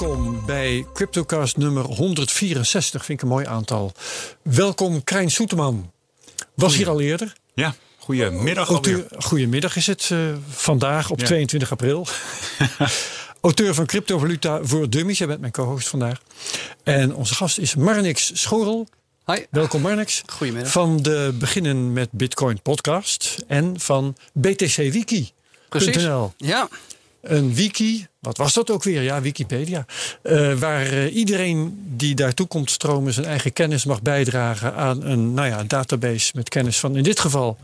Welkom bij CryptoCast nummer 164, vind ik een mooi aantal. Welkom Krijn Soeteman. Was hier al eerder. Ja, goedemiddag Auteur, alweer. goedemiddag is het uh, vandaag op Ja. 22 april. Auteur van Cryptovaluta voor Dummies. Jij bent mijn co-host vandaag. En onze gast is Marnix Schorel. Hi. Welkom Marnix. Goedemiddag. Van de Beginnen met Bitcoin podcast. En van BTCWiki. Precies. .nl. Ja, Een wiki, wat was dat ook weer? Ja, Wikipedia. Eh, waar eh, iedereen die daartoe komt stromen zijn eigen kennis mag bijdragen aan een nou ja, database met kennis van in dit geval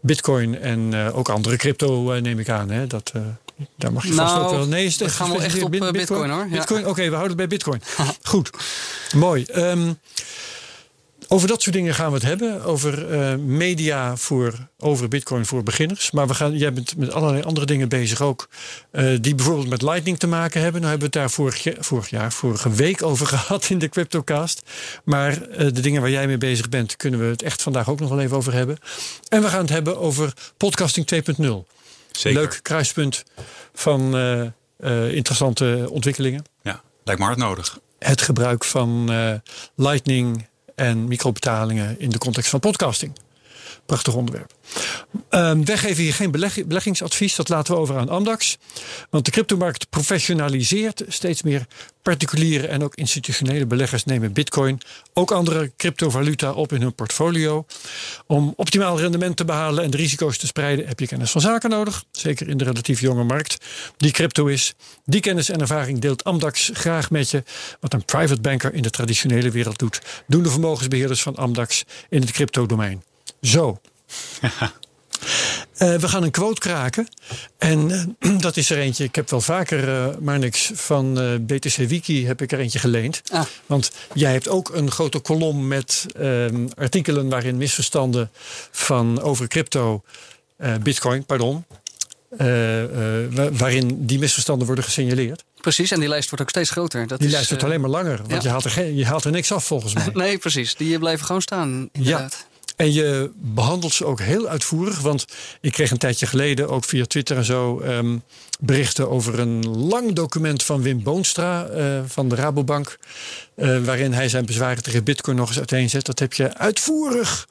Bitcoin en eh, ook andere crypto, neem ik aan. Hè? Dat, daar mag je vast Nou, ook wel. Nee, is het we gaan wel echt op, Bitcoin, hoor. Ja. Bitcoin? Oké, we houden het bij Bitcoin. Goed, mooi. Ehm, over dat soort dingen gaan we het hebben. Over eh, media voor, over Bitcoin voor beginners. Maar we gaan, jij bent met allerlei andere dingen bezig ook. eh, die bijvoorbeeld met Lightning te maken hebben. Nou hebben we het daar vorig, vorig jaar, vorige week over gehad in de CryptoCast. Maar eh, de dingen waar jij mee bezig bent, kunnen we het echt vandaag ook nog wel even over hebben. En we gaan het hebben over podcasting 2.0. Zeker. Leuk kruispunt van interessante ontwikkelingen Ja, lijkt me hard nodig. het gebruik van Lightning en microbetalingen in de context van podcasting. Prachtig onderwerp. Ehm, wij geven hier geen beleg- beleggingsadvies, dat laten we over aan Amdax. Want de cryptomarkt professionaliseert steeds meer particuliere en ook institutionele beleggers nemen bitcoin, ook andere cryptovaluta op in hun portfolio. Om optimaal rendement te behalen en de risico's te spreiden heb je kennis van zaken nodig. Zeker in de relatief jonge markt die crypto is. Die kennis en ervaring deelt Amdax graag met je. Wat een private banker in de traditionele wereld doet, doen de vermogensbeheerders van Amdax in het crypto-domein. Zo. Eh, we gaan een quote kraken. En eh, dat is er eentje. Ik heb wel vaker, eh, maar niks van eh, BTC Wiki heb ik er eentje geleend. Ah. Want jij hebt ook een grote kolom met ehm, artikelen waarin misverstanden van over crypto, eh, bitcoin, pardon. eh, eh, wa- waarin die misverstanden worden gesignaleerd. precies. En die lijst wordt ook steeds groter. Dat Die is, lijst wordt alleen maar langer. Want ja. je, haalt er geen, je haalt er niks af volgens mij. Nee, precies. Die blijven gewoon staan. Inderdaad. En je behandelt ze ook heel uitvoerig. Want ik kreeg een tijdje geleden, ook via Twitter en zo, ehm, berichten over een lang document van Wim Boonstra eh, van de Rabobank. eh, waarin hij zijn bezwaren tegen Bitcoin nog eens uiteenzet. Dat heb je uitvoerig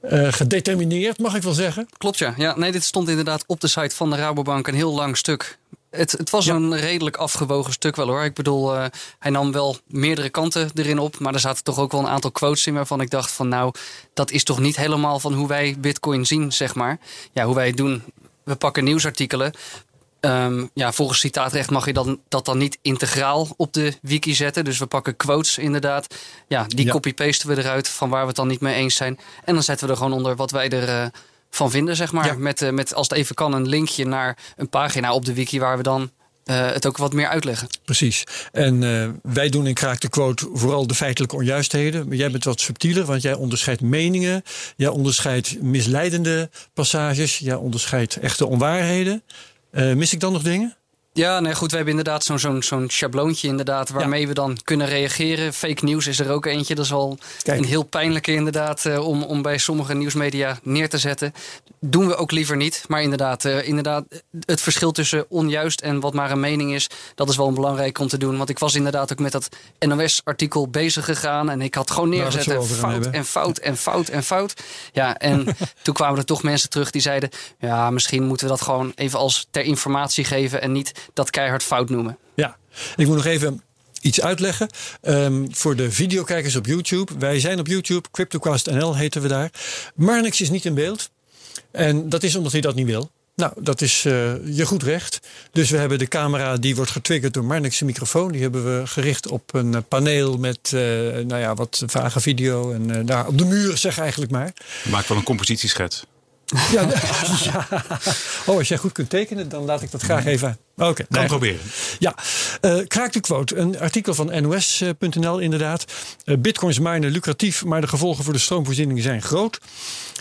eh, gedetermineerd, mag ik wel zeggen. Klopt ja. ja. Nee, dit stond inderdaad op de site van de Rabobank een heel lang stuk. Het, het was Ja. een redelijk afgewogen stuk wel hoor. Ik bedoel, eh, hij nam wel meerdere kanten erin op. Maar er zaten toch ook wel een aantal quotes in waarvan ik dacht van nou, dat is toch niet helemaal van hoe wij bitcoin zien, zeg maar. Ja, hoe wij het doen. We pakken nieuwsartikelen. Ehm, ja, volgens citaatrecht mag je dan, dat dan niet integraal op de wiki zetten. Dus we pakken quotes inderdaad. Ja, die Ja. copy-pasten we eruit van waar we het dan niet mee eens zijn. En dan zetten we er gewoon onder wat wij er eh, van vinden, zeg maar. Ja. Met, eh, met, als het even kan, een linkje naar een pagina op de wiki waar we dan eh, het ook wat meer uitleggen. Precies. En eh, wij doen in Kraak de Quote vooral de feitelijke onjuistheden. Maar jij bent wat subtieler, want jij onderscheidt meningen. Jij onderscheidt misleidende passages. Jij onderscheidt echte onwaarheden. Mis ik dan nog dingen? Ja, nee, goed. We hebben inderdaad zo'n zo'n zo'n schabloontje inderdaad, waarmee we dan kunnen reageren. Fake nieuws is er ook eentje. Dat is wel Kijk. een heel pijnlijke inderdaad eh, om, om bij sommige nieuwsmedia neer te zetten. Doen we ook liever niet. Maar inderdaad, eh, inderdaad, het verschil tussen onjuist en wat maar een mening is, dat is wel belangrijk om te doen. Want ik was inderdaad ook met dat NOS-artikel bezig gegaan en ik had gewoon neergezet fout en fout en fout en fout. Ja, en toen kwamen er toch mensen terug die zeiden, ja, misschien moeten we dat gewoon even als ter informatie geven en niet dat keihard fout noemen. Ja, ik moet nog even iets uitleggen. Ehm, voor de videokijkers op YouTube. Wij zijn op YouTube, CryptoCast NL heten we daar. Maar niks is niet in beeld. En dat is omdat hij dat niet wil. Nou, dat is eh, je goed recht. Dus we hebben de camera die wordt getriggerd door Marnix' microfoon. Die hebben we gericht op een eh, paneel met eh, nou ja, wat vage video. En daar op de muur zeg eigenlijk maar. Maak wel een compositieschets. Ja, ja. Oh, als jij goed kunt tekenen, dan laat ik dat graag even. Oké, Kan nee, proberen. ja, eh kraak de quote. Een artikel van NOS.nl inderdaad. Eh, Bitcoins minen lucratief, maar de gevolgen voor de stroomvoorziening zijn groot.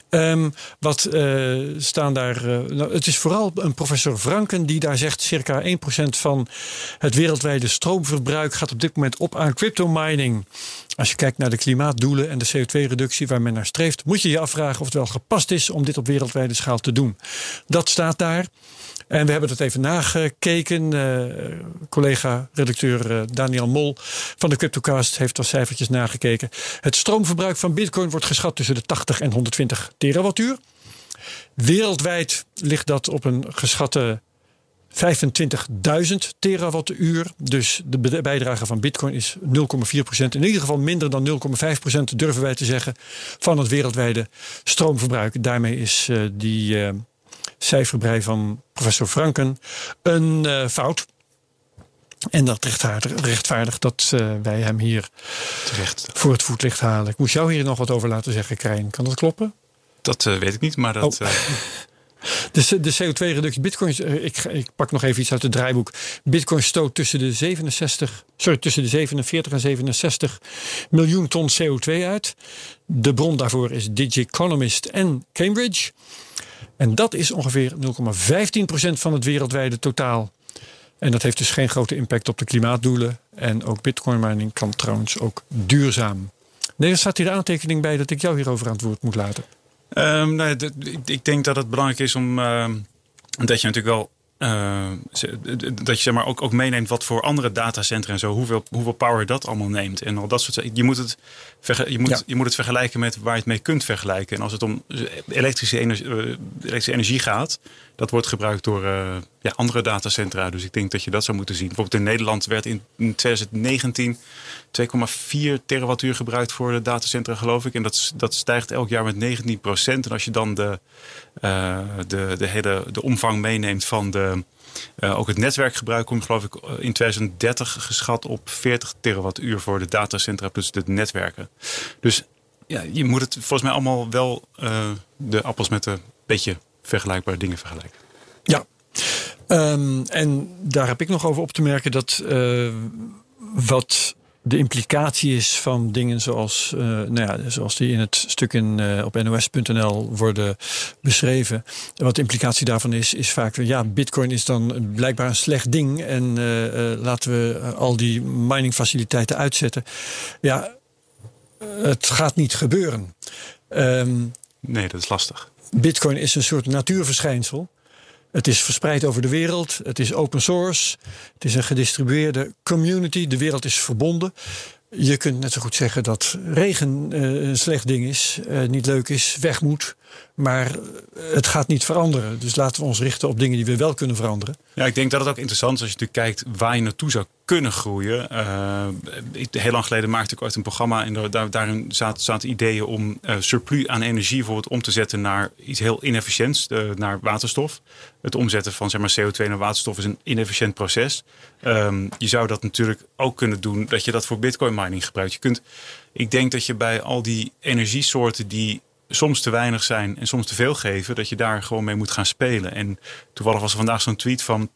Ehm, wat eh, staan daar? eh, nou, het is vooral een professor Franken die daar zegt: circa 1% van het wereldwijde stroomverbruik gaat op dit moment op aan crypto mining. Als je kijkt naar de klimaatdoelen en de CO2-reductie waar men naar streeft, moet je je afvragen of het wel gepast is om dit op wereldwijde schaal te doen. Dat staat daar. En we hebben dat even nagekeken. Uh, Collega-redacteur uh, Daniel Mol van de Cryptocast heeft als cijfertjes nagekeken. Het stroomverbruik van Bitcoin wordt geschat tussen de 80 en 120 terawattuur. Wereldwijd ligt dat op een geschatte 25.000 terawattuur. Dus de bijdrage van Bitcoin is 0,4 procent. In ieder geval minder dan 0,5 procent durven wij te zeggen van het wereldwijde stroomverbruik. Daarmee is uh, die cijferbrei van professor Franken een uh, fout. En dat rechtvaardigt, rechtvaardigt dat wij hem hier Terecht. voor het voetlicht halen. Ik moest jou hier nog wat over laten zeggen, Krijn. Kan dat kloppen? Dat weet ik niet, maar dat. Oh. De, de CO2-reductie Bitcoin. Ik, ik, pak nog even iets uit het draaiboek. Bitcoin stoot tussen de 67, sorry, tussen de 47 en 67 miljoen ton CO2 uit. De bron daarvoor is Digiconomist en Cambridge. En dat is ongeveer 0,15% van het wereldwijde totaal. En dat heeft dus geen grote impact op de klimaatdoelen. En ook bitcoin mining kan trouwens ook duurzaam. Nee, er staat hier de aantekening bij dat ik jou hierover aan het woord moet laten. Um, nee, ik denk dat het belangrijk is om uh, dat je natuurlijk wel uh, dat je zeg maar ook, ook meeneemt wat voor andere datacentra en zo, hoeveel, hoeveel power dat allemaal neemt. En al dat soort Je moet, het, je, moet, ja. je moet het vergelijken met waar je het mee kunt vergelijken. En als het om elektrische energie, uh, elektrische energie gaat, dat wordt gebruikt door uh, ja, andere datacentra. Dus ik denk dat je dat zou moeten zien. Bijvoorbeeld in Nederland werd in 2019 2,4 terawattuur gebruikt voor de datacentra, geloof ik. En dat, dat stijgt elk jaar met 19 procent. En als je dan de, uh, de, de hele de omvang meeneemt van de, uh, ook het netwerkgebruik, komt geloof ik in 2030 geschat op 40 terawattuur voor de datacentra plus de netwerken. Dus ja, je moet het volgens mij allemaal wel de appels met een beetje vergelijkbare dingen vergelijken. Ja, um, en daar heb ik nog over op te merken dat uh, wat de implicatie is van dingen zoals, uh, nou ja, zoals die in het stuk in, uh, op nos.nl worden beschreven. En wat de implicatie daarvan is, is vaak, ja, bitcoin is dan blijkbaar een slecht ding en uh, laten we al die miningfaciliteiten uitzetten. Ja, het gaat niet gebeuren. Um, nee, dat is lastig. Bitcoin is een soort natuurverschijnsel. Het is verspreid over de wereld. Het is open source. Het is een gedistribueerde community. De wereld is verbonden. Je kunt net zo goed zeggen dat regen uh, een slecht ding is, uh, niet leuk is, weg moet. Maar het gaat niet veranderen. Dus laten we ons richten op dingen die we wel kunnen veranderen. Ja, ik denk dat het ook interessant is als je natuurlijk kijkt waar je naartoe zou kunnen groeien. Uh, heel lang geleden maakte ik ooit een programma en daar, daarin zaten, ideeën om uh, surplus aan energie bijvoorbeeld om te zetten naar iets heel inefficiënts, naar waterstof. Het omzetten van zeg maar, CO2 naar waterstof is een inefficiënt proces. Um, je zou dat natuurlijk ook kunnen doen dat je dat voor bitcoin mining gebruikt. Je kunt, ik denk dat je bij al die energiesoorten die soms te weinig zijn en soms te veel geven, dat je daar gewoon mee moet gaan spelen. En toevallig was er vandaag zo'n tweet van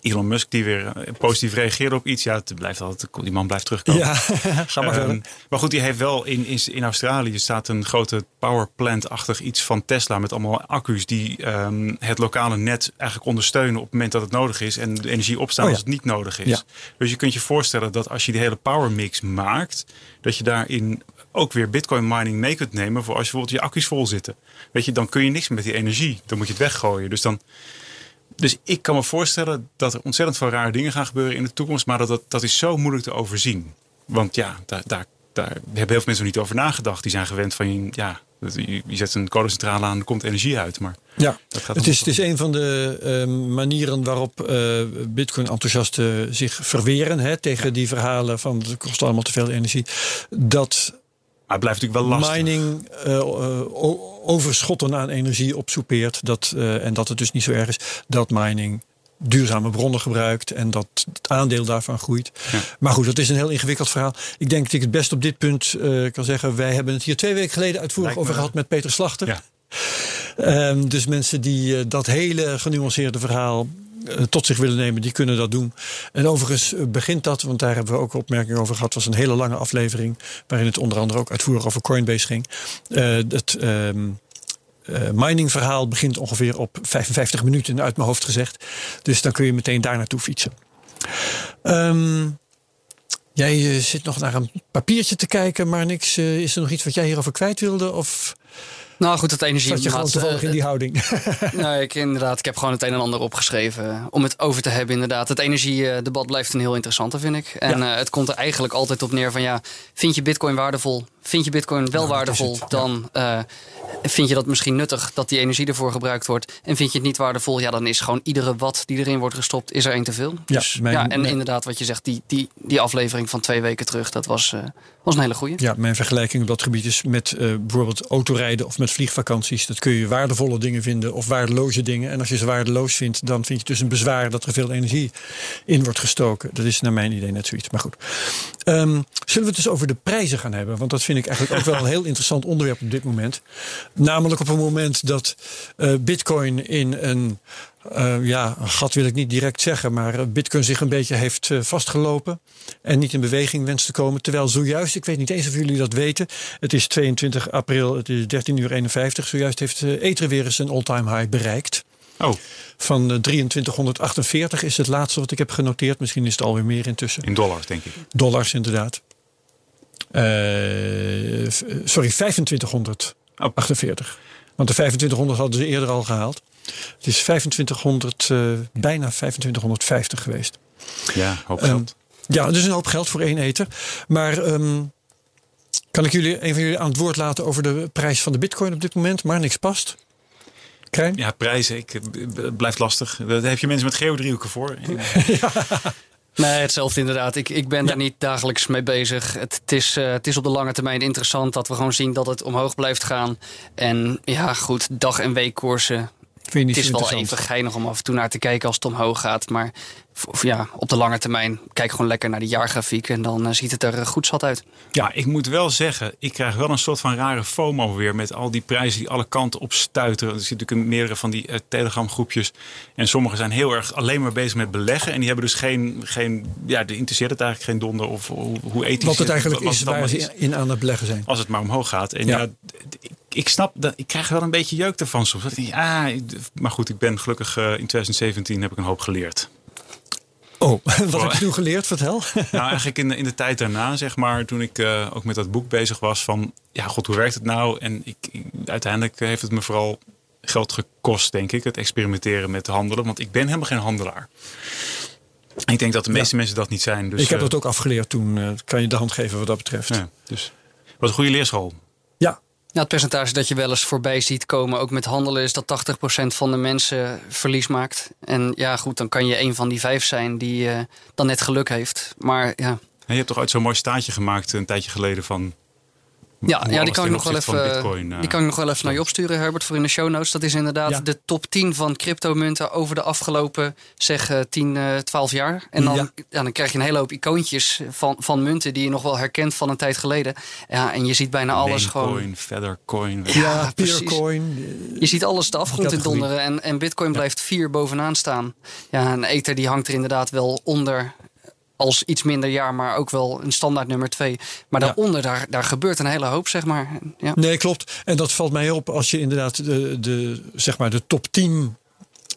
Elon Musk die weer positief reageerde op iets. Ja, het blijft altijd, die man blijft terugkomen. Ja, ga maar. Um, maar goed, die heeft wel in, in, in Australië staat een grote powerplant-achtig iets van Tesla met allemaal accu's die um, het lokale net eigenlijk ondersteunen op het moment dat het nodig is en de energie opstaan oh ja. als het niet nodig is. Ja. Dus je kunt je voorstellen dat als je die hele power mix maakt, dat je daarin ook weer bitcoin mining mee kunt nemen voor als je bijvoorbeeld je accu's vol zitten. Weet je, dan kun je niks met die energie. Dan moet je het weggooien. Dus dan. Dus ik kan me voorstellen dat er ontzettend veel rare dingen gaan gebeuren in de toekomst. Maar dat, dat, dat is zo moeilijk te overzien. Want ja, daar, daar, daar hebben heel veel mensen nog niet over nagedacht. Die zijn gewend van, ja, je, zet een kolencentrale aan er komt energie uit. Maar ja, dat gaat het, is, het is een van de uh, manieren waarop uh, Bitcoin-enthousiasten zich verweren hè, tegen ja. die verhalen van het kost allemaal te veel energie. Dat maar het blijft natuurlijk wel lastig. Mining uh, overschotten aan energie opsoepeert. Dat, uh, en dat het dus niet zo erg is dat mining duurzame bronnen gebruikt en dat het aandeel daarvan groeit. Ja. Maar goed, dat is een heel ingewikkeld verhaal. Ik denk dat ik het best op dit punt uh, kan zeggen. Wij hebben het hier twee weken geleden uitvoerig over gehad met Peter Slachter. Ja. Um, dus mensen die uh, dat hele genuanceerde verhaal tot zich willen nemen, die kunnen dat doen. En overigens begint dat, want daar hebben we ook opmerkingen over gehad. Was een hele lange aflevering, waarin het onder andere ook uitvoerig over Coinbase ging. Uh, het uh, miningverhaal begint ongeveer op 55 minuten uit mijn hoofd gezegd. Dus dan kun je meteen daar naartoe fietsen. Um, jij zit nog naar een papiertje te kijken, maar niks. Is er nog iets wat jij hierover kwijt wilde? Of Nou goed, het energie. Zat je gewoon toevallig in die houding? nee, ik, inderdaad, ik heb gewoon het een en ander opgeschreven om het over te hebben. Inderdaad, het energiedebat blijft een heel interessante, vind ik. En ja. uh, het komt er eigenlijk altijd op neer van ja, vind je Bitcoin waardevol? Vind je Bitcoin wel Nou, waardevol? Dan uh, vind je dat misschien nuttig dat die energie ervoor gebruikt wordt. En vind je het niet waardevol? Ja, dan is gewoon iedere watt die erin wordt gestopt, is er één te veel. Dus, mijn- ja, en mijn- inderdaad, wat je zegt, die, die, die aflevering van twee weken terug, dat was, uh, was een hele goeie. Ja, mijn vergelijking op dat gebied is met eh, bijvoorbeeld autorijden of met vliegvakanties. Dat kun je waardevolle dingen vinden of waardeloze dingen. En als je ze waardeloos vindt, dan vind je dus een bezwaar dat er veel energie in wordt gestoken. Dat is naar mijn idee net zoiets. Maar goed. Ehm, zullen we het dus over de prijzen gaan hebben? Want dat vind ik eigenlijk ook wel een heel interessant onderwerp op dit moment. Namelijk op een moment dat eh, Bitcoin in een. eh, ja, een gat wil ik niet direct zeggen, maar eh, Bitcoin zich een beetje heeft vastgelopen en niet in beweging wenst te komen. Terwijl zojuist, ik weet niet eens of jullie dat weten, het is 22 april, het is 13 uur 51, zojuist heeft eh, Ether weer eens een all-time high bereikt. Oh, Van eh, 2348 is het laatste wat ik heb genoteerd. Misschien is het alweer meer intussen. in dollars denk ik. Dollars inderdaad. Eh, sorry, 2548. Want de 2500 hadden ze eerder al gehaald. Het is 2500, eh, bijna 2550 geweest. Ja, hoop Ehm, geld. Ja, dus een hoop geld voor één eter. Maar ehm, kan ik jullie, een van jullie aan het woord laten over de prijs van de bitcoin op dit moment? Maar niks past. Krijn? ja, prijzen, ik, het blijft lastig. Daar heb je mensen met geodriehoeken voor. Nee, hetzelfde inderdaad. Ik, ik ben daar niet dagelijks mee bezig. Het, het is, eh, het is op de lange termijn interessant dat we gewoon zien dat het omhoog blijft gaan. En ja, goed, dag- en weekkoersen. Vind je niet Het is wel even geinig om af en toe naar te kijken als het omhoog gaat. Maar ja, op de lange termijn kijk gewoon lekker naar de jaargrafiek. En dan eh, ziet het er eh, goed zat uit. Ja, ik moet wel zeggen, ik krijg wel een soort van rare FOMO weer met al die prijzen die alle kanten op stuiteren. Er zitten natuurlijk in meerdere van die eh, Telegram groepjes. En sommigen zijn heel erg alleen maar bezig met beleggen. En die hebben dus geen, geen ja, die interesseert het eigenlijk geen donder of hoe, hoe ethisch Wat het eigenlijk wat is het waar ze in aan het beleggen zijn. Als het maar omhoog gaat. En Ja. ja, ik, ik snap dat. Ik krijg wel een beetje jeuk ervan soms. Denk, ah, maar goed, ik ben gelukkig in 2017 heb ik een hoop geleerd. Oh, wat heb je toen geleerd? Vertel. Nou, eigenlijk in de, in de tijd daarna, zeg maar, toen ik eh, ook met dat boek bezig was van, ja, god, hoe werkt het nou? En ik, ik- uiteindelijk heeft het me vooral geld gekost, denk ik, het experimenteren met handelen, want ik ben helemaal geen handelaar. En ik denk dat de meeste mensen dat niet zijn. Dus, ik heb eh, dat ook afgeleerd toen. eh, kan je de hand geven wat dat betreft. ja, dus wat een goede leerschool. Ja, het percentage dat je wel eens voorbij ziet komen, ook met handelen, is dat 80% van de mensen verlies maakt. En ja, goed, dan kan je een van die vijf zijn die eh, dan net geluk heeft. Maar ja, En je hebt toch ooit zo'n mooi staatje gemaakt een tijdje geleden van. Ja, ja die, kan ik nog wel even, Bitcoin, eh, die kan ik nog wel even naar je opsturen, Herbert, voor in de show notes. Dat is inderdaad Ja. de top 10 van cryptomunten over de afgelopen, zeg, eh, 10, eh 12 jaar. En dan, Ja. ja. dan krijg je een hele hoop icoontjes van, van munten die je nog wel herkent van een tijd geleden. Ja, en je ziet bijna alles gewoon. Namecoin, Feathercoin. Ja, ja, precies. Peercoin. Je ziet alles de afgrond in donderen en, en Bitcoin blijft vier bovenaan staan. Ja, en Ether die hangt er inderdaad wel onder als iets minder jaar, maar ook wel een standaard nummer twee. Maar Ja. daaronder, daar, daar gebeurt een hele hoop, zeg maar. Ja. Nee, klopt. En dat valt mij op als je inderdaad de, de, zeg maar de top 10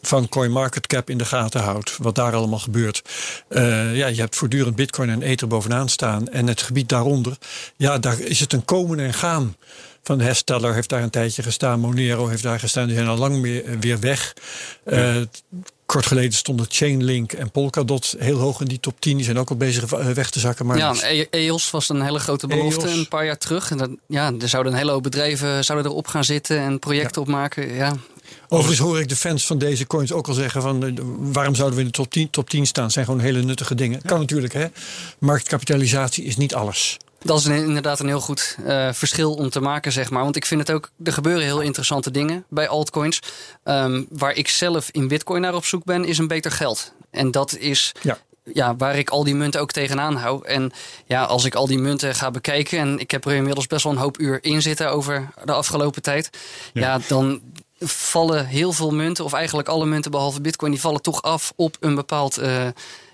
van CoinMarketCap in de gaten houdt. Wat daar allemaal gebeurt. Eh, ja, je hebt voortdurend Bitcoin en Ether bovenaan staan. En het gebied daaronder, ja, daar is het een komen en gaan. Van Hesteller heeft daar een tijdje gestaan. Monero heeft daar gestaan. Die zijn al lang meer, weer weg. Eh, kort geleden stonden Chainlink en Polkadot heel hoog in die top 10. Die zijn ook al bezig eh, weg te zakken. Maar Ja, en E- EOS was een hele grote belofte EOS. een paar jaar terug. En dat, ja, er zouden een hele hoop bedrijven zouden erop gaan zitten en projecten opmaken. Ja. Overigens hoor ik de fans van deze coins ook al zeggen van eh, waarom zouden we in de top 10, top 10 staan? Het zijn gewoon hele nuttige dingen. Kan natuurlijk hè. Marktkapitalisatie is niet alles. Dat is een- inderdaad een heel goed eh, verschil om te maken, zeg maar. Want ik vind het ook, er gebeuren heel interessante dingen bij altcoins. Ehm, waar ik zelf in bitcoin naar op zoek ben, is een beter geld. En dat is Ja. ja, waar ik al die munten ook tegenaan hou. En ja, als ik al die munten ga bekijken... en ik heb er inmiddels best wel een hoop uur in zitten over de afgelopen tijd... ja, dan vallen heel veel munten, of eigenlijk alle munten behalve bitcoin... die vallen toch af op, een bepaald, eh,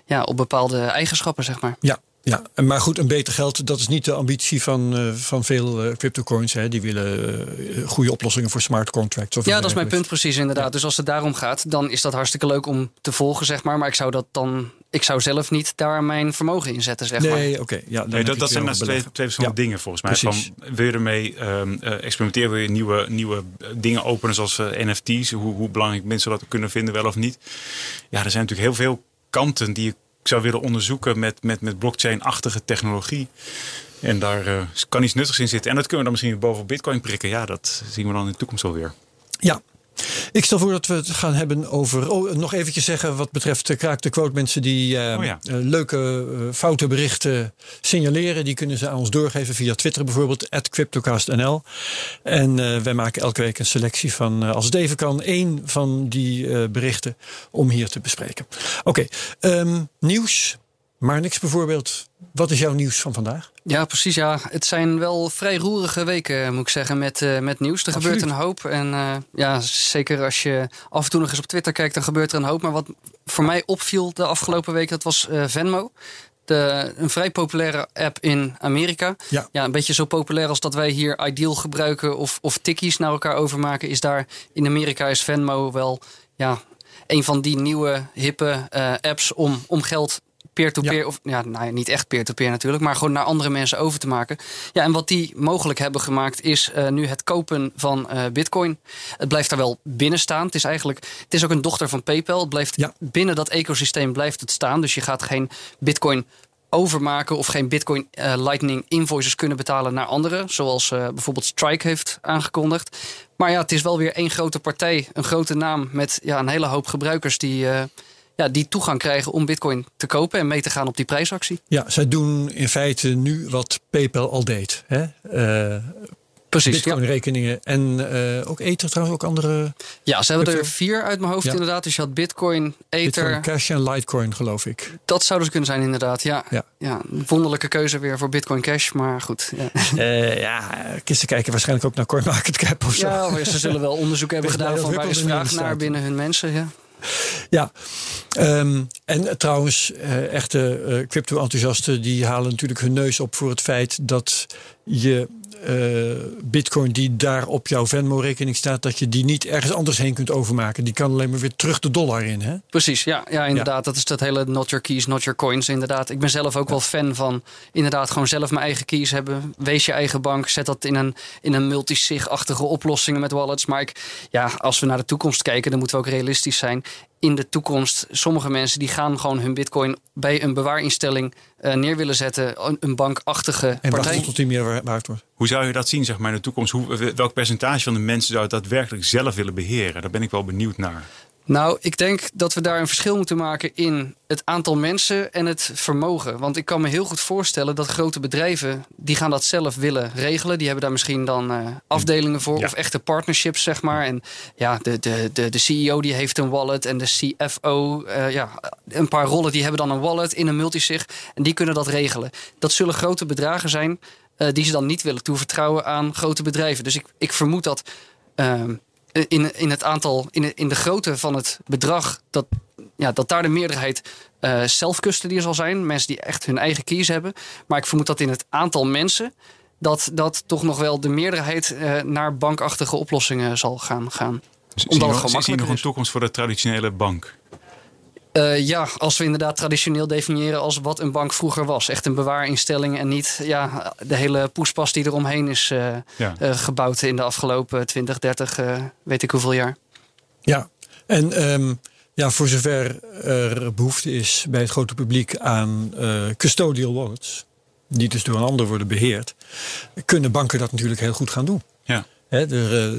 ja, op bepaalde eigenschappen, zeg maar. Ja, ja. Maar goed, een beter geld, dat is niet de ambitie van, eh, van veel eh, cryptocoins. Hè. Die willen eh, goede oplossingen voor smart contracts. Of Ja, dat is mijn punt precies inderdaad. Dus als het daarom gaat, dan is dat hartstikke leuk om te volgen, zeg maar. Maar ik zou dat dan ik zou zelf niet daar mijn vermogen in zetten, zeg maar. Nee, oké. ja, Nee, dat, je dat zijn twee, twee verschillende Ja. dingen volgens mij. Precies. Van, wil je ermee ehm, eh, experimenteren, wil je nieuwe, nieuwe dingen openen zoals NFT's, hoe, hoe belangrijk mensen dat kunnen vinden, wel of niet. Ja, er zijn natuurlijk heel veel kanten die ik zou willen onderzoeken met, met, met blockchain-achtige technologie. En daar eh, kan iets nuttigs in zitten. En dat kunnen we dan misschien bovenop Bitcoin prikken. Ja, dat zien we dan in de toekomst wel weer. Ja. Ik stel voor dat we het gaan hebben over. Oh, nog eventjes zeggen wat betreft de kraak de quote. Mensen die eh, Oh ja. eh, leuke eh, foute berichten signaleren. Die kunnen ze aan ons doorgeven via Twitter bijvoorbeeld. CryptocastNL. En eh, wij maken elke week een selectie van. eh, als het even kan, één van die eh, berichten. Om hier te bespreken. Oké, ehm, nieuws. Maar niks bijvoorbeeld. Wat is jouw nieuws van vandaag? Ja, precies. Ja. Het zijn wel vrij roerige weken, moet ik zeggen, met, eh, met nieuws. Er Absoluut. gebeurt een hoop. En eh, ja, zeker als je af en toe nog eens op Twitter kijkt, dan gebeurt er een hoop. Maar wat voor mij opviel de afgelopen week, dat was eh, Venmo. De, een vrij populaire app in Amerika. Ja. ja, een beetje zo populair als dat wij hier Ideal gebruiken of, of tikkies naar elkaar overmaken. Is daar in Amerika is Venmo wel ja, een van die nieuwe hippe apps om, om geld peer-to-peer, Ja. of ja, nou ja, niet echt peer-to-peer natuurlijk, maar gewoon naar andere mensen over te maken. Ja, en wat die mogelijk hebben gemaakt is eh, nu het kopen van eh, Bitcoin. Het blijft daar wel binnen staan. Het is eigenlijk, het is ook een dochter van PayPal. Het blijft Ja. binnen dat ecosysteem blijft het staan. Dus je gaat geen Bitcoin overmaken of geen Bitcoin eh, Lightning invoices kunnen betalen naar anderen, zoals bijvoorbeeld Strike heeft aangekondigd. Maar ja, het is wel weer één grote partij, een grote naam met ja, een hele hoop gebruikers die, ja, die toegang krijgen om Bitcoin te kopen en mee te gaan op die prijsactie. Ja, zij doen in feite nu wat PayPal al deed. Hè? Eh, Precies. Ja. Bitcoin-rekeningen en eh, ook Ether trouwens, ook andere. ja, ze hebben er vier uit mijn hoofd Ja. inderdaad. Dus je had Bitcoin, Ether. Bitcoin Cash en Litecoin, geloof ik. Dat zou dus kunnen zijn inderdaad. Ja. Ja. Ja. een wonderlijke keuze weer voor Bitcoin Cash. Maar goed. Ja, Eh ja, kisten kijken waarschijnlijk ook naar CoinMarketCap of zo. ja ze zullen wel onderzoek hebben gedaan van waar is vraag naar binnen hun mensen. Ja. Ja, Ehm, en trouwens, eh, echte eh, crypto-enthousiasten die halen natuurlijk hun neus op voor het feit dat je eh, bitcoin die daar op jouw Venmo-rekening staat, dat je die niet ergens anders heen kunt overmaken. Die kan alleen maar weer terug de dollar in. Hè? Precies, ja, ja inderdaad. Dat is dat hele not your keys, not your coins. Inderdaad. Ik ben zelf ook wel fan van inderdaad gewoon zelf mijn eigen keys hebben. Wees je eigen bank. Zet dat in een, in een multisig-achtige oplossingen met wallets. Maar ik, ja, als we naar de toekomst kijken, dan moeten we ook realistisch zijn. In de toekomst, sommige mensen die gaan gewoon hun bitcoin bij een bewaarinstelling eh, neer willen zetten. Een, een bankachtige En partij. wachten tot die meer wa- waard wordt. Hoe zou je dat zien zeg maar, in de toekomst? Hoe, welk percentage van de mensen zou het daadwerkelijk zelf willen beheren? Daar ben ik wel benieuwd naar. Nou, ik denk dat we daar een verschil moeten maken in het aantal mensen en het vermogen. Want ik kan me heel goed voorstellen dat grote bedrijven, die gaan dat zelf willen regelen. Die hebben daar misschien dan eh, afdelingen voor Ja. of echte partnerships, zeg maar. En ja, de, de, de, de CEO die heeft een wallet en de CFO, eh, ja, een paar rollen die hebben dan een wallet in een multisig. En die kunnen dat regelen. Dat zullen grote bedragen zijn eh, die ze dan niet willen toevertrouwen aan grote bedrijven. Dus ik, ik vermoed dat... ehm, in, in het aantal, in de, in de grootte van het bedrag, dat, ja, dat daar de meerderheid eh self-custody zal zijn. Mensen die echt hun eigen keys hebben. Maar ik vermoed dat in het aantal mensen, dat, dat toch nog wel de meerderheid eh, naar bankachtige oplossingen zal gaan. gaan. Zie Omdat je het nog- zie nog een toekomst voor de traditionele bank? Eh, ja, als we inderdaad traditioneel definiëren als wat een bank vroeger was. Echt een bewaarinstelling en niet ja, de hele poespas die eromheen is eh, Ja. eh, gebouwd in de afgelopen 20, 30, eh, weet ik hoeveel jaar. Ja, en ehm, ja, voor zover er behoefte is bij het grote publiek aan eh, custodial wallets, die dus door een ander worden beheerd, kunnen banken dat natuurlijk heel goed gaan doen. Ja. Hè,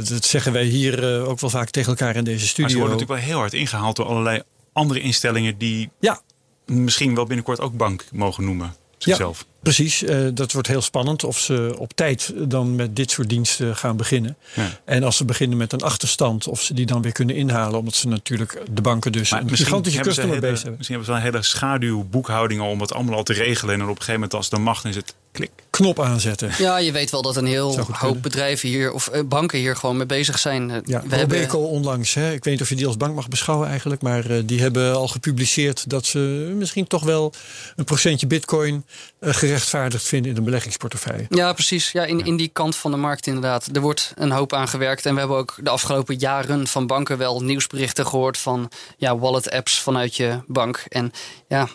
dat zeggen wij hier eh, ook wel vaak tegen elkaar in deze Maar studio. ze worden natuurlijk wel heel hard ingehaald door allerlei andere instellingen die Ja, misschien wel binnenkort ook bank mogen noemen. Zichzelf. precies. Eh, dat wordt heel spannend of ze op tijd dan met dit soort diensten gaan beginnen. Ja. En als ze beginnen met een achterstand, of ze die dan weer kunnen inhalen, omdat ze natuurlijk de banken dus Maar een misschien gigantische hebben, ze customer base hebben. misschien hebben ze wel een hele schaduwboekhouding om het allemaal al te regelen. En op een gegeven moment als mag, dan is het klik. Knop aanzetten. Ja, je weet wel dat een heel hoop kunnen. bedrijven hier, of eh, banken hier gewoon mee bezig zijn. Eh, Ja, we hebben, onlangs, hè, ik weet niet of je die als bank mag beschouwen eigenlijk, maar eh, die hebben al gepubliceerd dat ze misschien toch wel een procentje bitcoin gerechtvaardigd vinden in een beleggingsportefeuille. Ja, precies. Ja, in, in die kant van de markt inderdaad. Er wordt een hoop aan gewerkt. En we hebben ook de afgelopen jaren van banken wel nieuwsberichten gehoord van ja, wallet-apps vanuit je bank. En ja,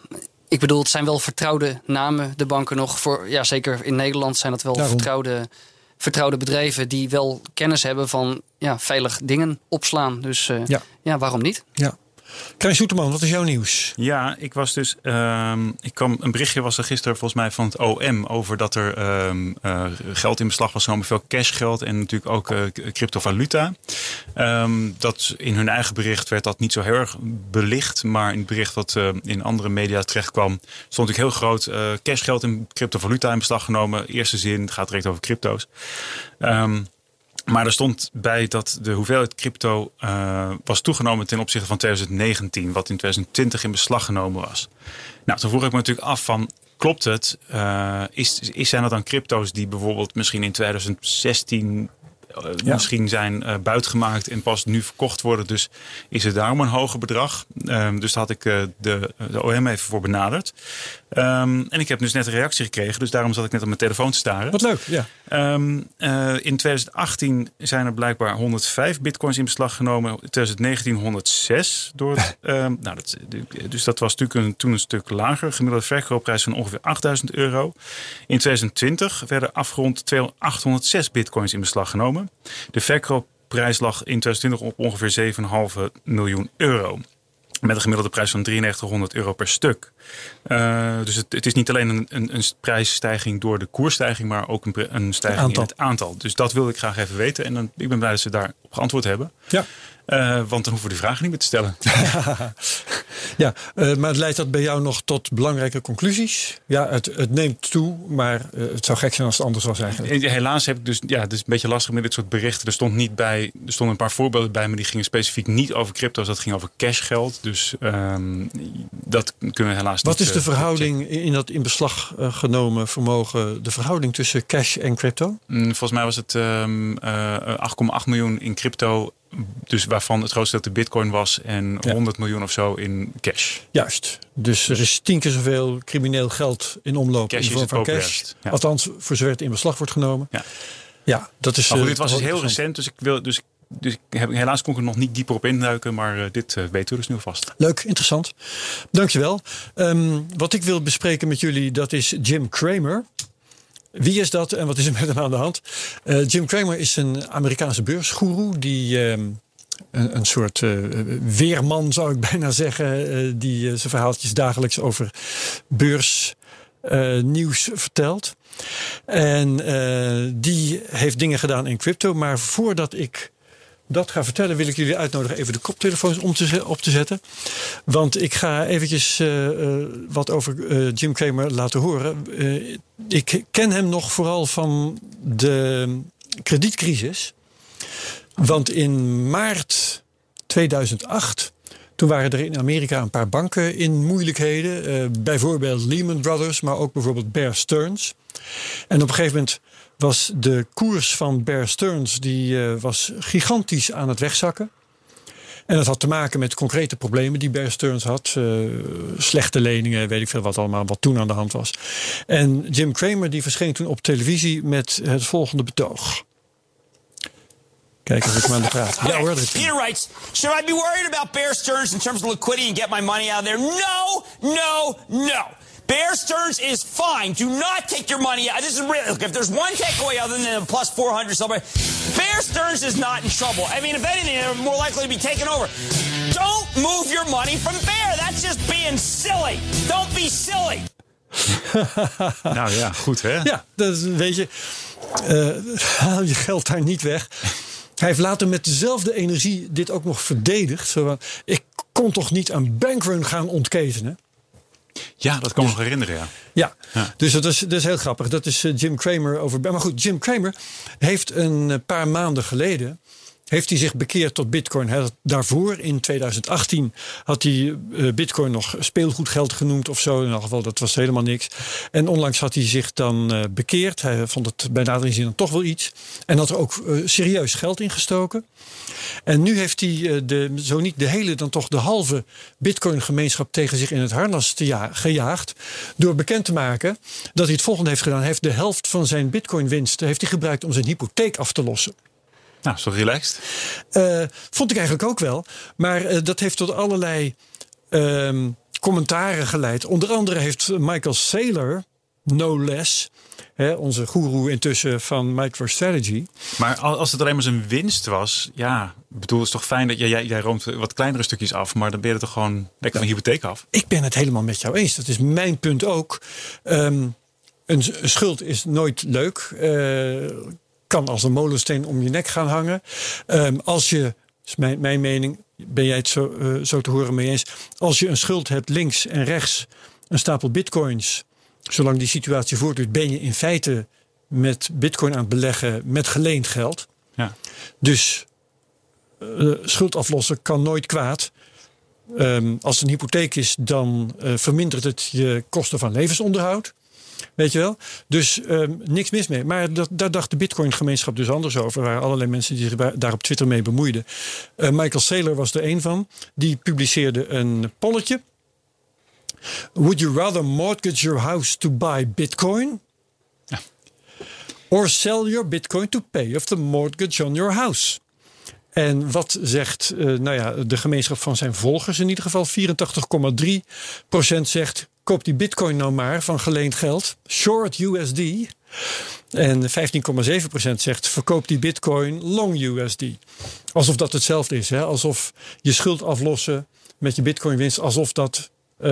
ik bedoel, het zijn wel vertrouwde namen, de banken nog. Voor, ja, zeker in Nederland zijn dat wel Daarom. vertrouwde, vertrouwde bedrijven die wel kennis hebben van ja, veilig dingen opslaan. Dus eh, Ja. ja. waarom niet? Ja. Krijn Soeterman, wat is jouw nieuws? Ja, ik was dus. ehm, ik kwam, een berichtje was er gisteren volgens mij van het OM over dat er ehm, eh, geld in beslag was genomen, veel cashgeld en natuurlijk ook eh, cryptovaluta. Ehm, dat in hun eigen bericht werd dat niet zo heel erg belicht, maar in het bericht wat eh, in andere media terecht kwam, stond natuurlijk heel groot cashgeld en cryptovaluta in beslag genomen. Eerste zin, het gaat direct over crypto's. Ehm, maar er stond bij dat de hoeveelheid crypto eh, was toegenomen ten opzichte van 2019, wat in 2020 in beslag genomen was. Nou, toen vroeg ik me natuurlijk af van, klopt het? Eh, is, is, zijn er dan crypto's die bijvoorbeeld misschien in 2016 eh, Ja. misschien zijn buitgemaakt en pas nu verkocht worden? Dus is het daarom een hoger bedrag? Ehm, dus daar had ik de, de OM even voor benaderd. Ehm, en ik heb dus net een reactie gekregen, dus daarom zat ik net op mijn telefoon te staren. Wat leuk, ja. Ehm, eh, in 2018 zijn er blijkbaar 105 bitcoins in beslag genomen. In 2019 106. Door het, ehm, nou, dat, dus dat was natuurlijk een, toen een stuk lager. Gemiddelde verkoopprijs van ongeveer 8000 euro. In 2020 werden afgerond 200 806 bitcoins in beslag genomen. De verkoopprijs lag in 2020 op ongeveer 7,5 miljoen euro. Met een gemiddelde prijs van 9300 euro per stuk. Eh, dus het, het is niet alleen een, een, een prijsstijging door de koersstijging, maar ook een, een stijging Aantal. in het aantal. Dus dat wilde ik graag even weten. En dan, ik ben blij dat ze daarop geantwoord hebben. Ja, Eh, want dan hoeven we die vragen niet meer te stellen. ja eh, maar leidt dat bij jou nog tot belangrijke conclusies? Ja, het, het neemt toe, maar eh, het zou gek zijn als het anders was eigenlijk. Helaas heb ik dus, ja, het is een beetje lastig met dit soort berichten. Er stond niet bij, er stonden een paar voorbeelden bij, maar die gingen specifiek niet over crypto's. Dat ging over cashgeld. Dus ehm, dat kunnen we helaas Wat niet. is de verhouding in dat in beslag genomen vermogen, de verhouding tussen cash en crypto? Mm, Volgens mij was het ehm, eh, 8,8 miljoen in crypto. Dus waarvan het grootste deel de bitcoin was. En Ja. 100 miljoen of zo in cash. Juist. Dus er is tien keer zoveel crimineel geld in omloop Cash in vorm van cash. ja. Althans, voor zover het in beslag wordt genomen. Ja. Ja, dat is. Maar goed, eh, dit was dus heel recent. Dus, ik wil, dus, dus ik heb, helaas kon ik er nog niet dieper op induiken. Maar eh, dit eh, weten we dus nu alvast. Leuk, interessant. Dankjewel. Ehm wat ik wil bespreken met jullie, dat is Jim Cramer. Wie is dat en wat is er met hem aan de hand? Eh, Jim Cramer is een Amerikaanse beursgoeroe die ehm, een, een soort eh, weerman zou ik bijna zeggen, eh, die zijn verhaaltjes dagelijks over beursnieuws vertelt. En die heeft dingen gedaan in crypto, maar voordat ik dat ga vertellen, wil ik jullie uitnodigen even de koptelefoons om te, op te zetten. Want ik ga eventjes eh, eh, wat over eh, Jim Cramer laten horen. Ik ken hem nog vooral van de kredietcrisis. Want in maart 2008, toen waren er in Amerika een paar banken in moeilijkheden. Bijvoorbeeld Lehman Brothers, maar ook bijvoorbeeld Bear Stearns. En op een gegeven moment was de koers van Bear Stearns die, eh, was gigantisch aan het wegzakken. En dat had te maken met concrete problemen die Bear Stearns had. eh, slechte leningen, weet ik veel wat allemaal, wat toen aan de hand was. En Jim Cramer die verscheen toen op televisie met het volgende betoog. Kijk of ik hem aan de praat. Ja hoor, Peter writes, should I be worried about Bear Stearns in terms of liquidity and get my money out of there? No, no, no. Bear Stearns is fine. Do not take your money out. This is real. Look, if there's one takeaway other than a plus 400 somewhere, Bear Stearns is not in trouble. I mean, if anything, they're more likely to be taken over. Don't move your money from Bear. That's just being silly. Don't be silly. Nou ja, goed hè? Ja, dat is, weet je, eh, haal je geld daar niet weg. Hij heeft later met dezelfde energie dit ook nog verdedigd. Zo van, ik kon toch niet een bankrun gaan ontketenen? Ja, dat kan me nog herinneren ja. Ja, Ja. dus dat is, dat is heel grappig. Dat is eh, Jim Cramer over. Maar goed, Jim Cramer heeft een eh, paar maanden geleden heeft hij zich bekeerd tot bitcoin. Daarvoor, in 2018, had hij eh, bitcoin nog speelgoedgeld genoemd of zo. In elk geval, dat was helemaal niks. En onlangs had hij zich dan eh, bekeerd. Hij vond het bij zin dan toch wel iets. En had er ook eh, serieus geld in gestoken. En nu heeft hij de, zo niet de hele, dan toch de halve bitcoin-gemeenschap tegen zich in het harnas te ja- gejaagd. Door bekend te maken dat hij het volgende heeft gedaan. Hij heeft de helft van zijn bitcoin-winsten heeft hij gebruikt om zijn hypotheek af te lossen. Nou, zo relaxed. Eh, vond ik eigenlijk ook wel. Maar eh, dat heeft tot allerlei ehm, commentaren geleid. Onder andere heeft Michael Saylor, no less, hè, onze goeroe intussen van MicroStrategy. Maar al- als het alleen maar zijn winst was, ja, ik bedoel, het is toch fijn dat jij, jij, jij roomt wat kleinere stukjes af, maar dan ben je er toch gewoon lekker van hypotheek af. Ik ben het helemaal met jou eens. Dat is mijn punt ook. Ehm, een schuld is nooit leuk. Eh, kan als een molensteen om je nek gaan hangen. Ehm, als je, is mijn, mijn mening, ben jij het zo, eh, zo te horen mee eens. Als je een schuld hebt links en rechts, een stapel bitcoins. Zolang die situatie voortduurt, ben je in feite met bitcoin aan het beleggen met geleend geld. Ja. Dus eh, schuld aflossen kan nooit kwaad. Ehm, als het een hypotheek is, dan eh, vermindert het je kosten van levensonderhoud. Weet je wel? Dus ehm, niks mis mee. Maar dat, daar dacht de Bitcoin-gemeenschap dus anders over. Er waren allerlei mensen die zich daar op Twitter mee bemoeiden. Eh, Michael Saylor was er een van. Die publiceerde een polletje. Would you rather mortgage your house to buy Bitcoin? Or sell your Bitcoin to pay off the mortgage on your house? En wat zegt eh, nou ja, de gemeenschap van zijn volgers in ieder geval? 84,3% zegt: koop die bitcoin nou maar van geleend geld. Short USD. En 15,7% zegt: verkoop die bitcoin long USD. Alsof dat hetzelfde is. Hè? Alsof je schuld aflossen met je bitcoin winst. Alsof dat eh,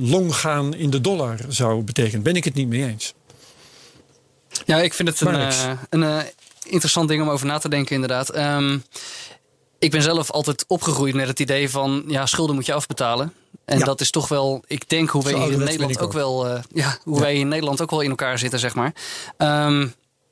long gaan in de dollar zou betekenen. Ben ik het niet mee eens. Ja, ik vind het een, eh, een interessant ding om over na te denken, inderdaad. Ehm, ik ben zelf altijd opgegroeid met het idee van ja, schulden moet je afbetalen. En Ja. dat is toch wel, ik denk hoe wij in Nederland ook, ook. wel, eh, ja, hoe Ja. wij in Nederland ook wel in elkaar zitten, zeg maar. Ehm,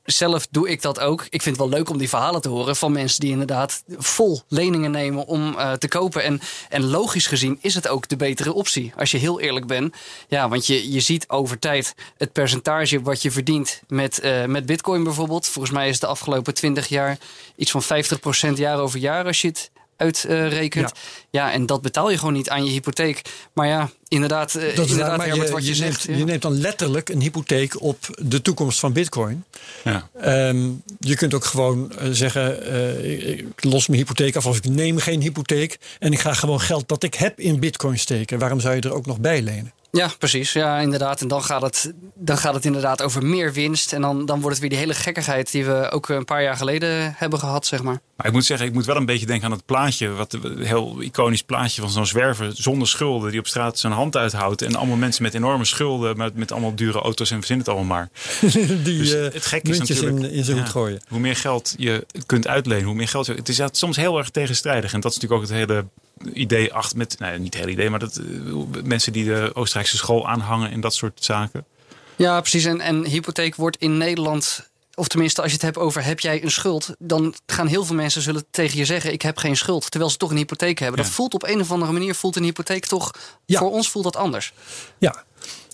zelf doe ik dat ook. Ik vind het wel leuk om die verhalen te horen van mensen die inderdaad vol leningen nemen om eh, te kopen. En, en logisch gezien is het ook de betere optie, als je heel eerlijk bent. Ja, want je, je ziet over tijd het percentage wat je verdient met, eh, met Bitcoin bijvoorbeeld. Volgens mij is het de afgelopen 20 jaar iets van 50% jaar over jaar als je het uitrekent. ja. en dat betaal je gewoon niet aan je hypotheek. Maar ja, inderdaad, eh, Dat is waar, inderdaad maar Herbert, je, wat je, je zegt. neemt, ja. je neemt dan letterlijk een hypotheek op de toekomst van bitcoin. Ja. Ehm, je kunt ook gewoon eh, zeggen: eh, ik, ik los mijn hypotheek af of ik neem geen hypotheek. En ik ga gewoon geld dat ik heb in bitcoin steken. Waarom zou je er ook nog bij lenen? Ja, precies. Ja, inderdaad. En dan gaat het, dan gaat het inderdaad over meer winst. En dan, dan wordt het weer die hele gekkigheid die we ook een paar jaar geleden hebben gehad, zeg maar. Maar ik moet zeggen, ik moet wel een beetje denken aan het plaatje. Wat een heel iconisch plaatje van zo'n zwerver zonder schulden. Die op straat zijn hand uithoudt. En allemaal mensen met enorme schulden. Met, met allemaal dure auto's en verzin het allemaal maar. Die Dus eh, het gekke is natuurlijk. in, in zijn ja, hoed gooien. Hoe meer geld je kunt uitlenen, hoe meer geld je. Het is ja, soms heel erg tegenstrijdig. En dat is natuurlijk ook het hele idee achter met. Nou, niet het hele idee, maar dat eh, mensen die de Oostenrijkse school aanhangen en dat soort zaken. Ja, precies. En, en hypotheek wordt in Nederland. Of tenminste, als je het hebt over heb jij een schuld, dan gaan heel veel mensen zullen tegen je zeggen: ik heb geen schuld, terwijl ze toch een hypotheek hebben. Dat voelt op een of andere manier voelt een hypotheek toch. Ja. Voor ons voelt dat anders. Ja.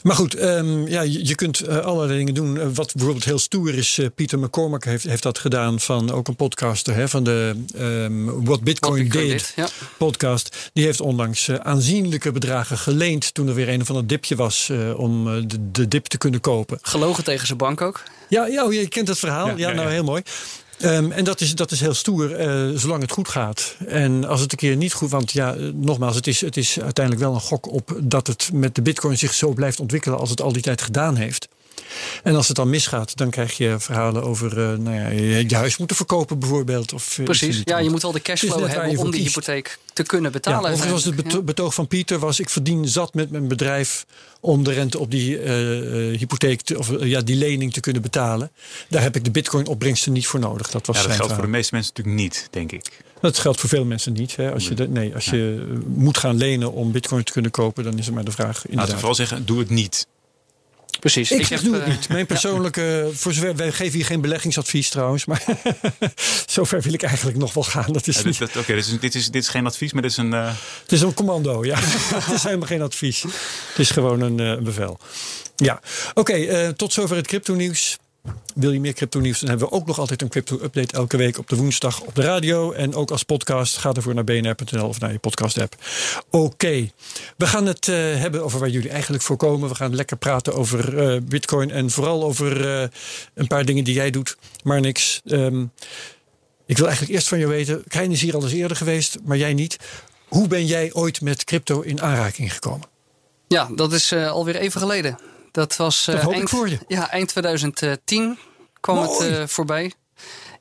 Maar goed, ehm, ja, je, je kunt eh, allerlei dingen doen. Eh, wat bijvoorbeeld heel stoer is, eh, Pieter McCormack heeft, heeft dat gedaan van ook een podcaster hè, van de ehm What Bitcoin, Bitcoin Did did, ja. podcast. Die heeft onlangs aanzienlijke bedragen geleend toen er weer een van het dipje was eh, om de, de dip te kunnen kopen. Gelogen tegen zijn bank ook. Ja, ja, oh, je kent het verhaal. Ja, Ja, ja, nou ja. heel mooi. Ehm, en dat is, dat is heel stoer, eh, zolang het goed gaat. En als het een keer niet goed... Want ja, eh, nogmaals, het is, het is uiteindelijk wel een gok op... dat het met de bitcoin zich zo blijft ontwikkelen... als het al die tijd gedaan heeft. En als het dan misgaat, dan krijg je verhalen over... eh, nou ja, je, je huis moeten verkopen bijvoorbeeld. Of, eh, Precies. Ja, je moet wel de cashflow hebben om die kiest. hypotheek te kunnen Ja, betalen. overigens was het betoog van Pieter was... ik verdien zat met mijn bedrijf om de rente op die eh, hypotheek... Te, of ja, die lening te kunnen betalen. Daar heb ik de bitcoin opbrengsten niet voor nodig. Dat was Ja, dat geldt voor de meeste mensen natuurlijk niet, denk ik. Dat geldt voor veel mensen niet. Hè. Als, je, de- nee, als je moet gaan lenen om bitcoin te kunnen kopen... dan is het maar de vraag Laten we inderdaad. vooral zeggen, doe het niet. Precies. Ik, zeg, doe het eh, niet. Mijn persoonlijke, voor zover, wij geven hier geen beleggingsadvies trouwens, maar zover wil ik eigenlijk nog wel gaan. Dat is Ja, niet, Oké, dit, is, dit, is, dit is geen advies, maar dit is een... eh, het is een commando, ja. het is helemaal geen advies. Het is gewoon een, eh, bevel. Ja, oké, eh, tot zover het crypto nieuws. Wil je meer crypto nieuws, dan hebben we ook nog altijd een crypto update elke week op de woensdag op de radio. En ook als podcast. Ga ervoor naar bnr.nl of naar je podcast app. Oké, we gaan het eh, hebben over waar jullie eigenlijk voor komen. We gaan lekker praten over eh, bitcoin en vooral over eh, een paar dingen die jij doet. Maar niks. Ehm, ik wil eigenlijk eerst van jou weten. Krijn is hier al eens eerder geweest, maar jij niet. Hoe ben jij ooit met crypto in aanraking gekomen? Ja, dat is alweer even geleden. Dat was eh, Dat hoop ik eind, voor je. Ja, eind 2010 kwam Mooi. het eh, voorbij.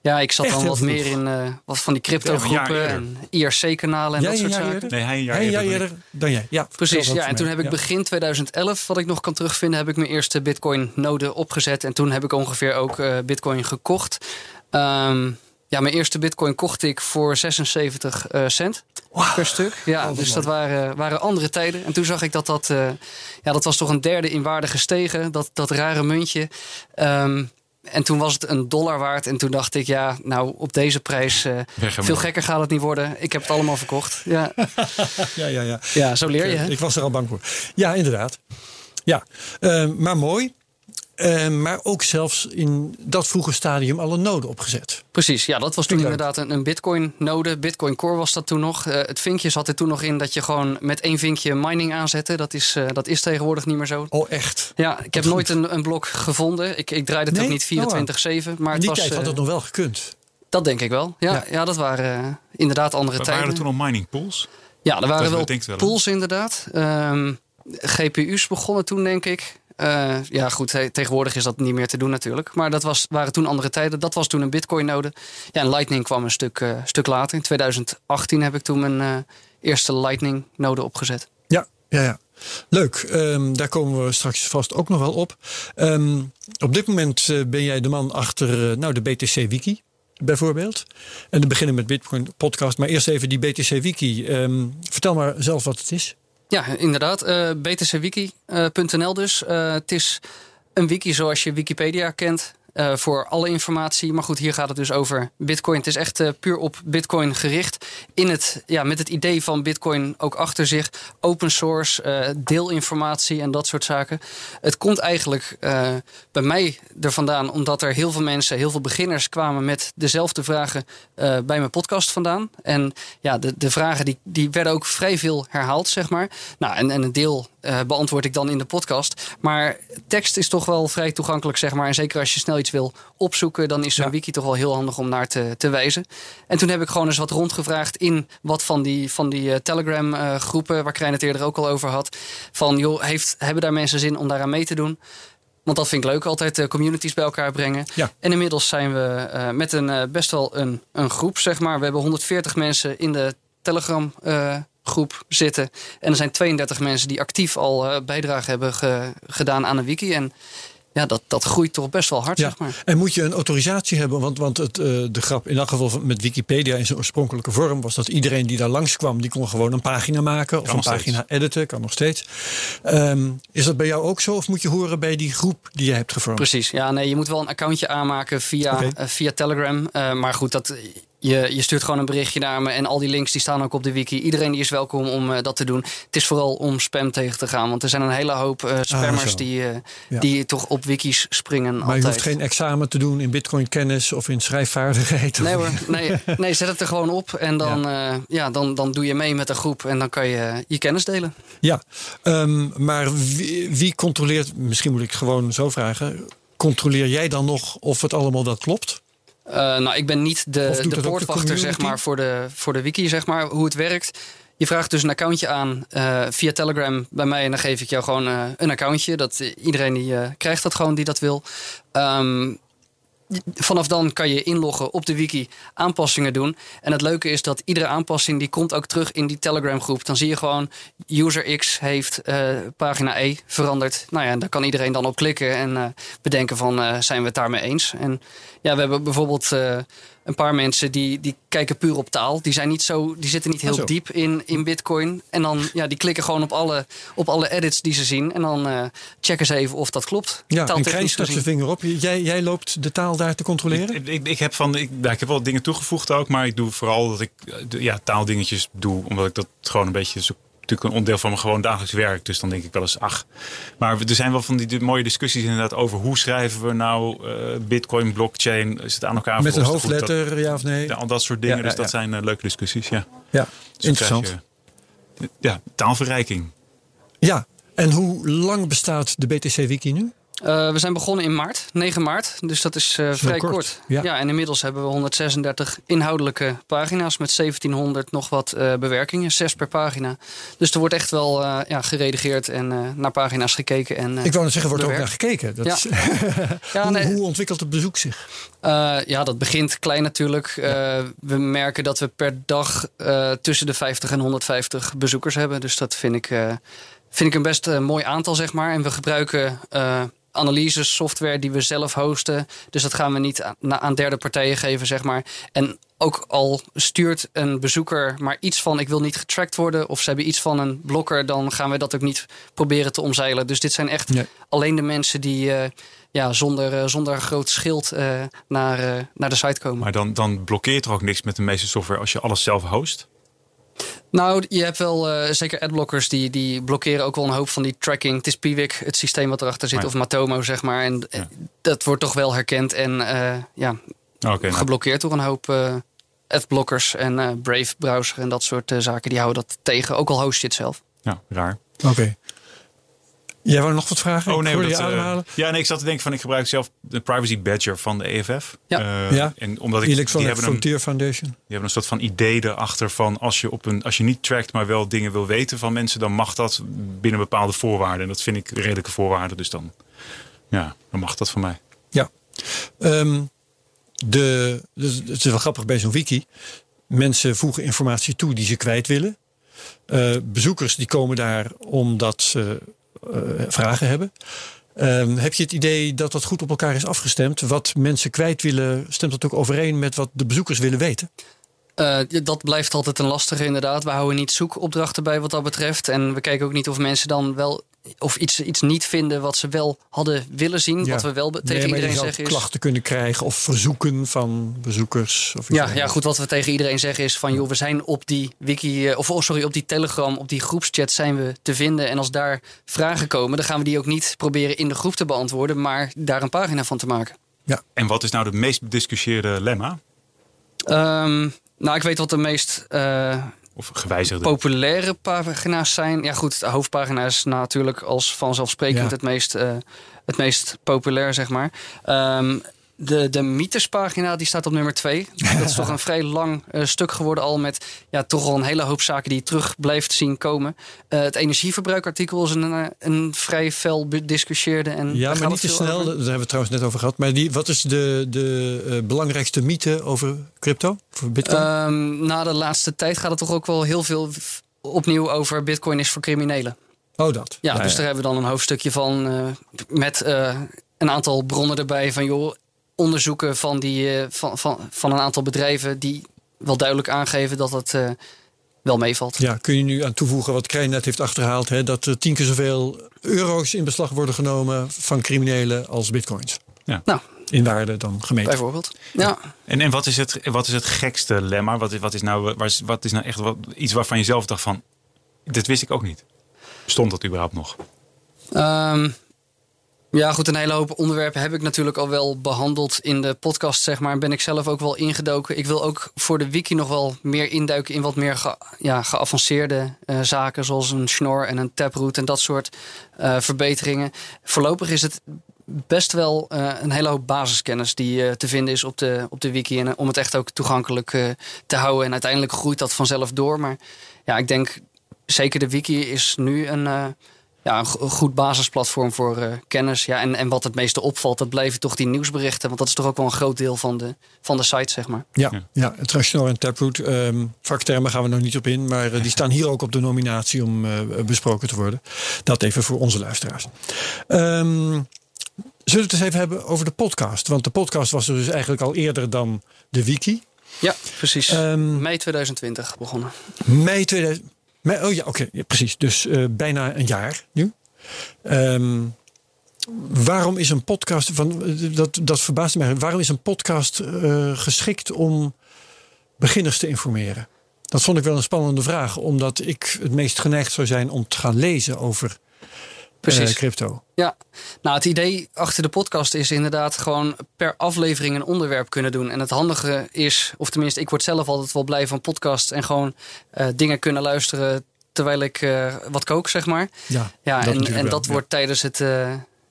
Ja, ik zat Echt dan wat vroeg. meer in eh, wat van die crypto-groepen en IRC-kanalen en Jij dat soort zaken. eerder? nee, hij een jaar Hij eerder. eerder dan jij. Ja, Precies, ja. En toen heb ik Ja. begin 2011, wat ik nog kan terugvinden, heb ik mijn eerste Bitcoin-node opgezet. En toen heb ik ongeveer ook eh, Bitcoin gekocht. Ehm, ja, mijn eerste Bitcoin kocht ik voor 76 eh, cent per stuk. Ja, wat dus dat waren, waren andere tijden. En toen zag ik dat dat, eh, ja, dat was toch een derde in waarde gestegen. Dat, dat rare muntje. Ehm, en toen was het een dollar waard. En toen dacht ik, ja, nou op deze prijs, eh, veel gekker gaat het niet worden. Ik heb het allemaal verkocht. Ja, Ja, ja, ja. ja zo leer je. Ik, Hè? ik was er al bang voor. Ja, inderdaad. Ja, eh, maar mooi. Eh, maar ook zelfs in dat vroege stadium al een node opgezet. Precies, ja, dat was toen inderdaad een, een Bitcoin-node. Bitcoin Core was dat toen nog. Eh, het vinkje zat er toen nog in dat je gewoon met één vinkje mining aanzette. Dat is, eh, dat is tegenwoordig niet meer zo. Oh, echt? Ja, ik heb goed. nooit een, een blok gevonden. Ik, ik draaide het Nee? ook niet 24-7. maar In het die was, tijd had het nog wel gekund. dat denk ik wel. Ja, Ja. ja. dat waren eh, inderdaad andere Maar tijden. waren er toen al mining pools? Ja, er waren Dat wel pools inderdaad. Ehm, GPU's begonnen toen, denk ik. Eh, ja, goed, tegenwoordig is dat niet meer te doen natuurlijk. Maar dat was, waren toen andere tijden. Dat was toen een Bitcoin-node. Ja, en Lightning kwam een stuk, eh, stuk later. In 2018 heb ik toen mijn eh, eerste Lightning-node opgezet. Ja, ja, ja. Leuk, Ehm, daar komen we straks vast ook nog wel op. Ehm, op dit moment ben jij de man achter nou, de BTC-wiki, bijvoorbeeld. En dan beginnen met Bitcoin podcast. Maar eerst even die BTC-wiki. Ehm, vertel maar zelf wat het is. Ja, inderdaad. eh btcwiki.nl dus. Eh, het is een wiki zoals je Wikipedia kent. Eh, voor alle informatie. Maar goed, hier gaat het dus over Bitcoin. Het is echt eh, puur op Bitcoin gericht. In het, ja, met het idee van Bitcoin ook achter zich. Open source, eh, deelinformatie en dat soort zaken. Het komt eigenlijk bij mij er vandaan omdat er heel veel mensen, heel veel beginners kwamen met dezelfde vragen bij mijn podcast vandaan. En ja, de, de vragen die, die werden ook vrij veel herhaald, zeg maar. Nou, en, en een deel beantwoord ik dan in de podcast. Maar tekst is toch wel vrij toegankelijk, zeg maar. En zeker als je snel wil opzoeken, dan is zo'n Ja. wiki toch wel heel handig om naar te, te wijzen. En toen heb ik gewoon eens wat rondgevraagd in wat van die, van die eh, Telegram-groepen, waar Krijn het eerder ook al over had. Van, joh, heeft, hebben daar mensen zin om daaraan mee te doen? Want dat vind ik leuk, altijd eh, communities bij elkaar brengen. Ja. En inmiddels zijn we met een best wel een, een groep, zeg maar. We hebben 140 mensen in de Telegram groep zitten. En er zijn 32 mensen die actief al bijdrage hebben ge- gedaan aan een wiki. En ja, dat, dat groeit toch best wel hard, Ja. zeg maar. En moet je een autorisatie hebben? Want, want het, eh, de grap in elk geval van- met Wikipedia in zijn oorspronkelijke vorm was dat iedereen die daar langskwam, die kon gewoon een pagina maken of Kan een pagina steeds. editen, kan nog steeds. Ehm, is dat bij jou ook zo? Of moet je horen bij die groep die je hebt gevormd? Precies, ja, nee, je moet wel een accountje aanmaken via, eh, via Telegram. Eh, maar goed, dat, je, je stuurt gewoon een berichtje naar me en al die links die staan ook op de wiki. Iedereen die is welkom om eh, dat te doen. Het is vooral om spam tegen te gaan, want er zijn een hele hoop eh, spammers Ah, die, Ja. die toch op wikis springen. Maar altijd. je hoeft geen examen te doen in bitcoin kennis of in schrijfvaardigheid. Nee hoor, nee, nee, zet het er gewoon op en dan, ja. ja, dan, dan doe je mee met een groep en dan kan je je kennis delen. Ja, ehm, maar wie, wie controleert, misschien moet ik gewoon zo vragen, controleer jij dan nog of het allemaal wel klopt? Eh, nou, ik ben niet de, de poortwachter zeg maar, voor, de, voor de wiki, zeg maar, hoe het werkt. Je vraagt dus een accountje aan eh, via Telegram bij mij en dan geef ik jou gewoon eh, een accountje. Dat, iedereen die, krijgt dat gewoon die dat wil. Ehm, vanaf dan kan je inloggen op de wiki, aanpassingen doen. En het leuke is dat iedere aanpassing die komt ook terug in die Telegram groep. Dan zie je gewoon, user X heeft eh, pagina E veranderd. Nou ja, daar kan iedereen dan op klikken en eh, bedenken van, eh, zijn we het daarmee eens? En ja, we hebben bijvoorbeeld... een paar mensen die, die kijken puur op taal. Die, zijn niet zo, die zitten niet Ah, zo. heel diep in, in Bitcoin. En dan ja, die klikken gewoon op alle, op alle edits die ze zien. En dan eh, checken ze even of dat klopt. Ja, en Krijn stak zijn gezien. vinger op. Jij, jij loopt de taal daar te controleren? Ik, ik, ik heb van, ik, nou, ik heb wel dingen toegevoegd ook, maar ik doe vooral dat ik eh, de- ja, taaldingetjes doe, omdat ik dat gewoon een beetje ook natuurlijk een onderdeel van mijn gewoon dagelijks werk. Dus dan denk ik wel eens, ach. Maar er zijn wel van die, mooie discussies inderdaad over hoe schrijven we nou eh, Bitcoin, blockchain, is het aan elkaar Met een hoofdletter, ja of nee? ja, al dat soort dingen. Ja, ja, dus dat zijn eh, leuke discussies. Ja. Ja, Dus interessant. je- ja, taalverrijking. Ja, en hoe lang bestaat de BTC-wiki nu? Eh, we zijn begonnen in maart, 9 maart. Dus dat is eh, vrij kort, kort. ja. Ja. en inmiddels hebben we 136 inhoudelijke pagina's met 1700 nog wat eh, bewerkingen, zes per pagina. Dus er wordt echt wel ja, geredigeerd en naar pagina's gekeken. En, Ik wou net zeggen, wordt er ook naar gekeken. Dat Ja. is- Ja, hoe, nee. hoe ontwikkelt het bezoek zich? Ja, dat begint klein natuurlijk. We merken dat we per dag tussen de 50 en 150 bezoekers hebben. Dus dat vind ik, vind ik een best mooi aantal, zeg maar. En we gebruiken analyse software die we zelf hosten. Dus dat gaan we niet aan, aan derde partijen geven, zeg maar. En ook al stuurt een bezoeker maar iets van... ik wil niet getracked worden of ze hebben iets van een blokker... dan gaan we dat ook niet proberen te omzeilen. Dus dit zijn echt Nee. alleen de mensen die... eh, ja, zonder, eh, zonder een groot schild eh, naar, eh, naar de site komen. Maar dan, dan blokkeert er ook niks met de meeste software als je alles zelf host. Nou, je hebt wel eh, zeker adblockers die, die blokkeren ook wel een hoop van die tracking. Het is Piwik, het systeem wat erachter zit, Ja. of Matomo, zeg maar. En eh, Ja. dat wordt toch wel herkend en eh, ja, Oké, nou, geblokkeerd door een hoop eh adblockers en eh, Brave browser en dat soort zaken. Die houden dat tegen, ook al host je het zelf. ja, raar. Oké. Jij wou nog wat vragen? Oh Ik nee, dat, je ademhalen. ja, nee, ik zat te denken van ik gebruik zelf de privacy badger van de EFF. Ja. Eh, Ja. En omdat ik die Electronic hebben, een, die Frontier Foundation. hebben een soort van idee erachter van als je op een als je niet trackt, maar wel dingen wil weten van mensen, dan mag dat binnen bepaalde voorwaarden. En dat vind ik redelijke voorwaarden. Dus dan, ja, dan mag dat van mij. Ja. Ehm, de, dus het is wel grappig bij zo'n wiki. Mensen voegen informatie toe die ze kwijt willen. Eh, bezoekers die komen daar omdat ze vragen hebben. Ehm, heb je het idee dat dat goed op elkaar is afgestemd? Wat mensen kwijt willen, stemt dat ook overeen met wat de bezoekers willen weten? Eh, dat blijft altijd een lastige inderdaad. We houden niet zoekopdrachten bij wat dat betreft. En we kijken ook niet of mensen dan wel of iets, iets niet vinden wat ze wel hadden willen zien. Ja. Wat we wel Nee, tegen iedereen zeggen is. klachten kunnen krijgen of verzoeken van bezoekers. Of iets Ja, ja, goed. Wat we tegen iedereen zeggen is van joh, we zijn op die wiki, eh, of oh, sorry, op die Telegram, op die groepschat zijn we te vinden. En als daar vragen komen, dan gaan we die ook niet proberen in de groep te beantwoorden, maar daar een pagina van te maken. En wat is nou de meest bediscussieerde lemma? Ehm, nou, ik weet wat de meest eh, Of gewijzigde? populaire pagina's zijn. Ja, goed, de hoofdpagina is natuurlijk als vanzelfsprekend Ja. het, meest, eh, het meest populair, zeg maar. Ehm, de, de mythespagina die staat op nummer twee. Dat is toch een vrij lang eh, stuk geworden al met ja, toch al een hele hoop zaken die je terug blijft zien komen. Eh, het energieverbruikartikel is een, eh, een vrij fel bediscussieerde. En Ja, maar niet te snel. over. Daar hebben we het trouwens net over gehad. Maar die, wat is de, de belangrijkste mythe over crypto? Voor Bitcoin? Ehm, na de laatste tijd gaat het toch ook wel heel veel opnieuw over bitcoin is voor criminelen. oh, dat. Ja, dus daar hebben we dan een hoofdstukje van met een aantal bronnen erbij van joh, onderzoeken van, die, eh, van, van, van een aantal bedrijven die wel duidelijk aangeven dat het eh, wel meevalt. Ja, kun je nu aan toevoegen wat Krijn net heeft achterhaald: hè, dat er tien keer zoveel euro's in beslag worden genomen van criminelen als bitcoins. Nou, In waarde dan gemeten. bijvoorbeeld. Ja. En, en wat, is het, wat is het gekste lemma? Wat is, wat is nou, waar is- wat is nou echt wat, iets waarvan je zelf dacht van... Dit wist ik ook niet. Stond dat überhaupt nog? Ehm, ja, goed, een hele hoop onderwerpen heb ik natuurlijk al wel behandeld in de podcast, zeg maar. En ben ik zelf ook wel ingedoken. Ik wil ook voor de wiki nog wel meer induiken in wat meer ge- ja, geavanceerde eh, zaken, zoals een schnorr en een taproot en dat soort eh, verbeteringen. Voorlopig is het best wel eh, een hele hoop basiskennis die te vinden is op de, op de wiki. En om het echt ook toegankelijk te houden. En uiteindelijk groeit dat vanzelf door. Maar ja, ik denk zeker de wiki is nu een, ja, een, go- een goed basisplatform voor eh, kennis. Ja, en, en wat het meeste opvalt, dat blijven toch die nieuwsberichten. Want dat is toch ook wel een groot deel van de, van de site, zeg maar. Ja, Ja. ja. en Taproot. ehm vaktermen gaan we nog niet op in. Maar eh, die staan hier ook op de nominatie om eh, besproken te worden. Dat even voor onze luisteraars. Ehm, zullen we het eens even hebben over de podcast? Want de podcast was er dus eigenlijk al eerder dan de wiki. Ja, precies. Ehm, Mei 2020 begonnen. Mei 2000. Mei, oh ja, oké, precies. Dus eh, bijna een jaar nu. Ehm, waarom is een podcast. Van, eh, dat, dat verbaast mij. Waarom is een podcast eh, geschikt om beginners te informeren? Dat vond ik wel een spannende vraag, omdat ik het meest geneigd zou zijn om te gaan lezen over Precies. eh, crypto. Ja, nou het idee achter de podcast is inderdaad gewoon per aflevering een onderwerp kunnen doen. En het handige is, of tenminste ik word zelf altijd wel blij van podcast en gewoon eh, dingen kunnen luisteren terwijl ik eh, wat kook, zeg maar. Ja, Ja, dat en, en dat wordt tijdens het.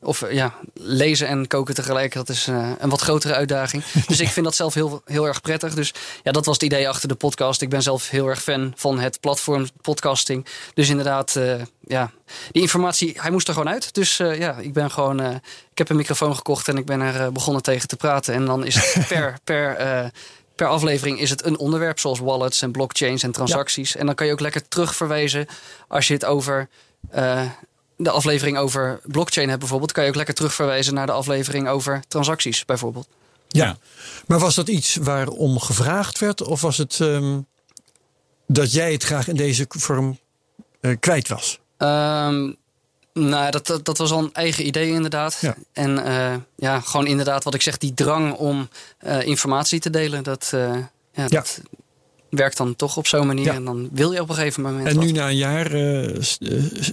Of eh, ja, lezen en koken tegelijk, dat is eh, een wat grotere uitdaging. Dus ik vind dat zelf heel, heel erg prettig. Dus ja, dat was het idee achter de podcast. Ik ben zelf heel erg fan van het platform podcasting. Dus inderdaad, eh, ja, die informatie, hij moest er gewoon uit. Dus ja, ik ben gewoon, ik heb een microfoon gekocht en ik ben er begonnen tegen te praten. En dan is het per, per, per aflevering is het een onderwerp, zoals wallets en blockchains en transacties. En dan kan je ook lekker terugverwijzen als je het over de aflevering over blockchain hebt bijvoorbeeld, kan je ook lekker terugverwijzen naar de aflevering over transacties bijvoorbeeld. Ja. Maar was dat iets waarom gevraagd werd? Of was het ehm, dat jij het graag in deze vorm eh, kwijt was? Ehm, nou, dat, dat, dat was al een eigen idee inderdaad. Ja. En eh, ja, gewoon inderdaad wat ik zeg, die drang om eh, informatie te delen, dat, eh, ja, dat werkt dan toch op zo'n manier. Ja. En dan wil je op een gegeven moment En wat. nu na een jaar eh, eh,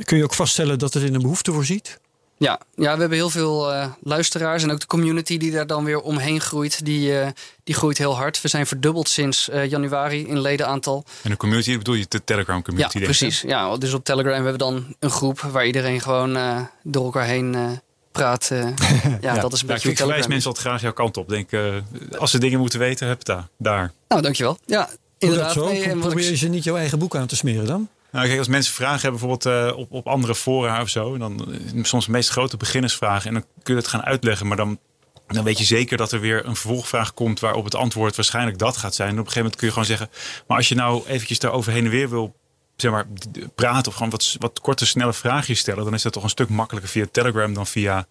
kun je ook vaststellen dat het in een behoefte voorziet? Ja, ja, we hebben heel veel eh, luisteraars en ook de community die daar dan weer omheen groeit, die, eh, die groeit heel hard. We zijn verdubbeld sinds eh, januari in ledenaantal. En de community, bedoel je de Telegram Ja, community? hè? precies. Ja, dus op Telegram hebben we dan een groep waar iedereen gewoon eh, door elkaar heen eh, praat. ja, dat is een Ja, beetje ik verwijs mensen altijd graag jouw kant op. Denk, eh, als ze dingen moeten weten, heb het daar. daar. Nou, dankjewel. Ja, inderdaad. dat zo? Nee, Probeer ik- je ze niet jouw eigen boek aan te smeren dan? Nou, kijk, als mensen vragen hebben, bijvoorbeeld eh, op, op andere fora of zo, dan eh, soms de meest grote beginnersvragen. En dan kun je het gaan uitleggen, maar dan, dan weet je zeker dat er weer een vervolgvraag komt waarop het antwoord waarschijnlijk dat gaat zijn. En op een gegeven moment kun je gewoon zeggen, maar als je nou eventjes daarover heen en weer wil zeg maar, praten of gewoon wat, wat korte, snelle vraagjes stellen, dan is dat toch een stuk makkelijker via Telegram dan via,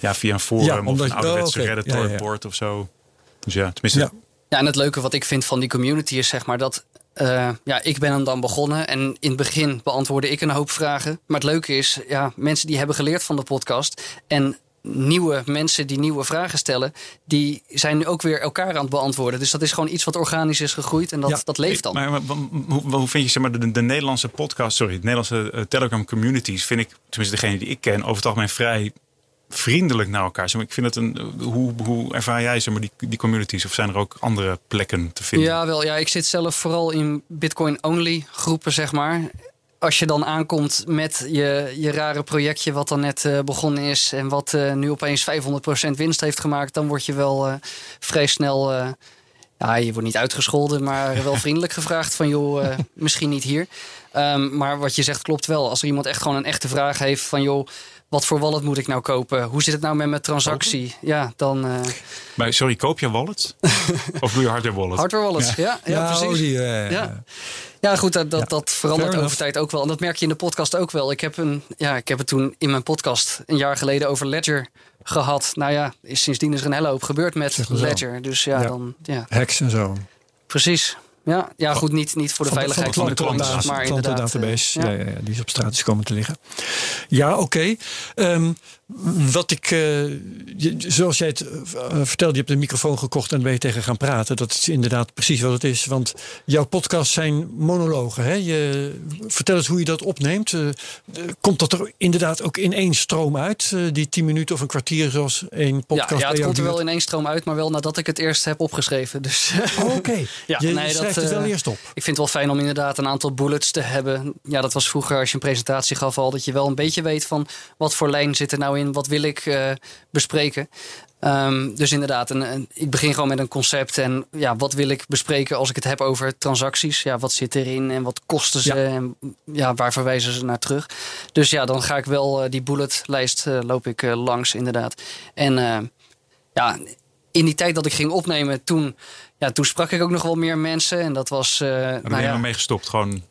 ja, via een forum Ja, of een oh, ouderwetse oké. Reddit Ja, ja, ja. board of zo. Dus ja, tenminste, Ja. En het leuke wat ik vind van die community is zeg maar dat. eh, ja, ik ben hem dan begonnen en in het begin beantwoordde ik een hoop vragen. Maar het leuke is, ja, mensen die hebben geleerd van de podcast en nieuwe mensen die nieuwe vragen stellen, die zijn nu ook weer elkaar aan het beantwoorden. Dus dat is gewoon iets wat organisch is gegroeid en dat, Ja, dat leeft dan. Maar, maar, maar hoe, hoe vind je zeg maar, de, de Nederlandse podcast, sorry, de Nederlandse eh, Telegram communities, vind ik, tenminste degene die ik ken, over het algemeen vrij vriendelijk naar elkaar. Ik vind het een, hoe, hoe ervaar jij zeg maar, die, die communities? Of zijn er ook andere plekken te vinden? Ja, wel. Ja, ik zit zelf vooral in Bitcoin-only groepen, zeg maar. Als je dan aankomt met je, je rare projectje wat dan net eh, begonnen is... en wat eh, nu opeens 500% winst heeft gemaakt... dan word je wel eh, vrij snel... ja, je wordt niet uitgescholden, maar wel vriendelijk gevraagd van... joh, misschien niet hier. Ehm, maar wat je zegt klopt wel. Als er iemand echt gewoon een echte vraag heeft van... joh, wat voor wallet moet ik nou kopen? Hoe zit het nou met mijn transactie? Ja, dan... eh Maar, sorry, koop je wallets? of doe je hardware wallet? hardware wallets, ja, ja, oh, precies. die, eh, Ja. Ja, goed, dat, dat, Ja. dat verandert over tijd ook wel. En dat merk je in de podcast ook wel. Ik heb, een, ja, ik heb het toen in mijn podcast een jaar geleden over Ledger gehad. Nou ja, is, sindsdien is er een hele hoop gebeurd met Zeg maar zo. Ledger. Dus ja, Ja. dan, ja, Hacks en zo. precies. Ja, ja goed, niet, niet voor de Van veiligheid van de, klant, maar inderdaad. klantendatabase, eh, ja. Ja, ja, die is op straat is komen te liggen. Ja, oké. Ehm, wat ik, eh, zoals jij het eh, vertelde, je hebt een microfoon gekocht en ben je tegen gaan praten. Dat is inderdaad precies wat het is. Want jouw podcasts zijn monologen. Hè? Je, vertel eens hoe je dat opneemt. Eh, eh, komt dat er inderdaad ook in één stroom uit? eh, die tien minuten of een kwartier zoals één podcast ja, ja, het komt er wel in één stroom uit, maar wel nadat ik het eerst heb opgeschreven. Dus Oh, Oké, Ja, je nee, dat, schrijft het wel eh, eerst op. Ik vind het wel fijn om inderdaad een aantal bullets te hebben. Ja, dat was vroeger als je een presentatie gaf al. Dat je wel een beetje weet van wat voor lijn zit er nou in. Wat wil ik eh, bespreken. Ehm, dus inderdaad, een, een- ik begin gewoon met een concept. En ja, wat wil ik bespreken als ik het heb over transacties? Ja, wat zit erin en wat kosten ze? Ja. En ja, waar verwijzen ze naar terug? Dus ja, dan ga ik wel eh, die bulletlijst eh, loop ik langs inderdaad. En ja, in die tijd dat ik ging opnemen, toen, ja, toen sprak ik ook nog wel meer mensen. En dat was. eh, Daar ben nou je ja, maar mee gestopt. Gewoon,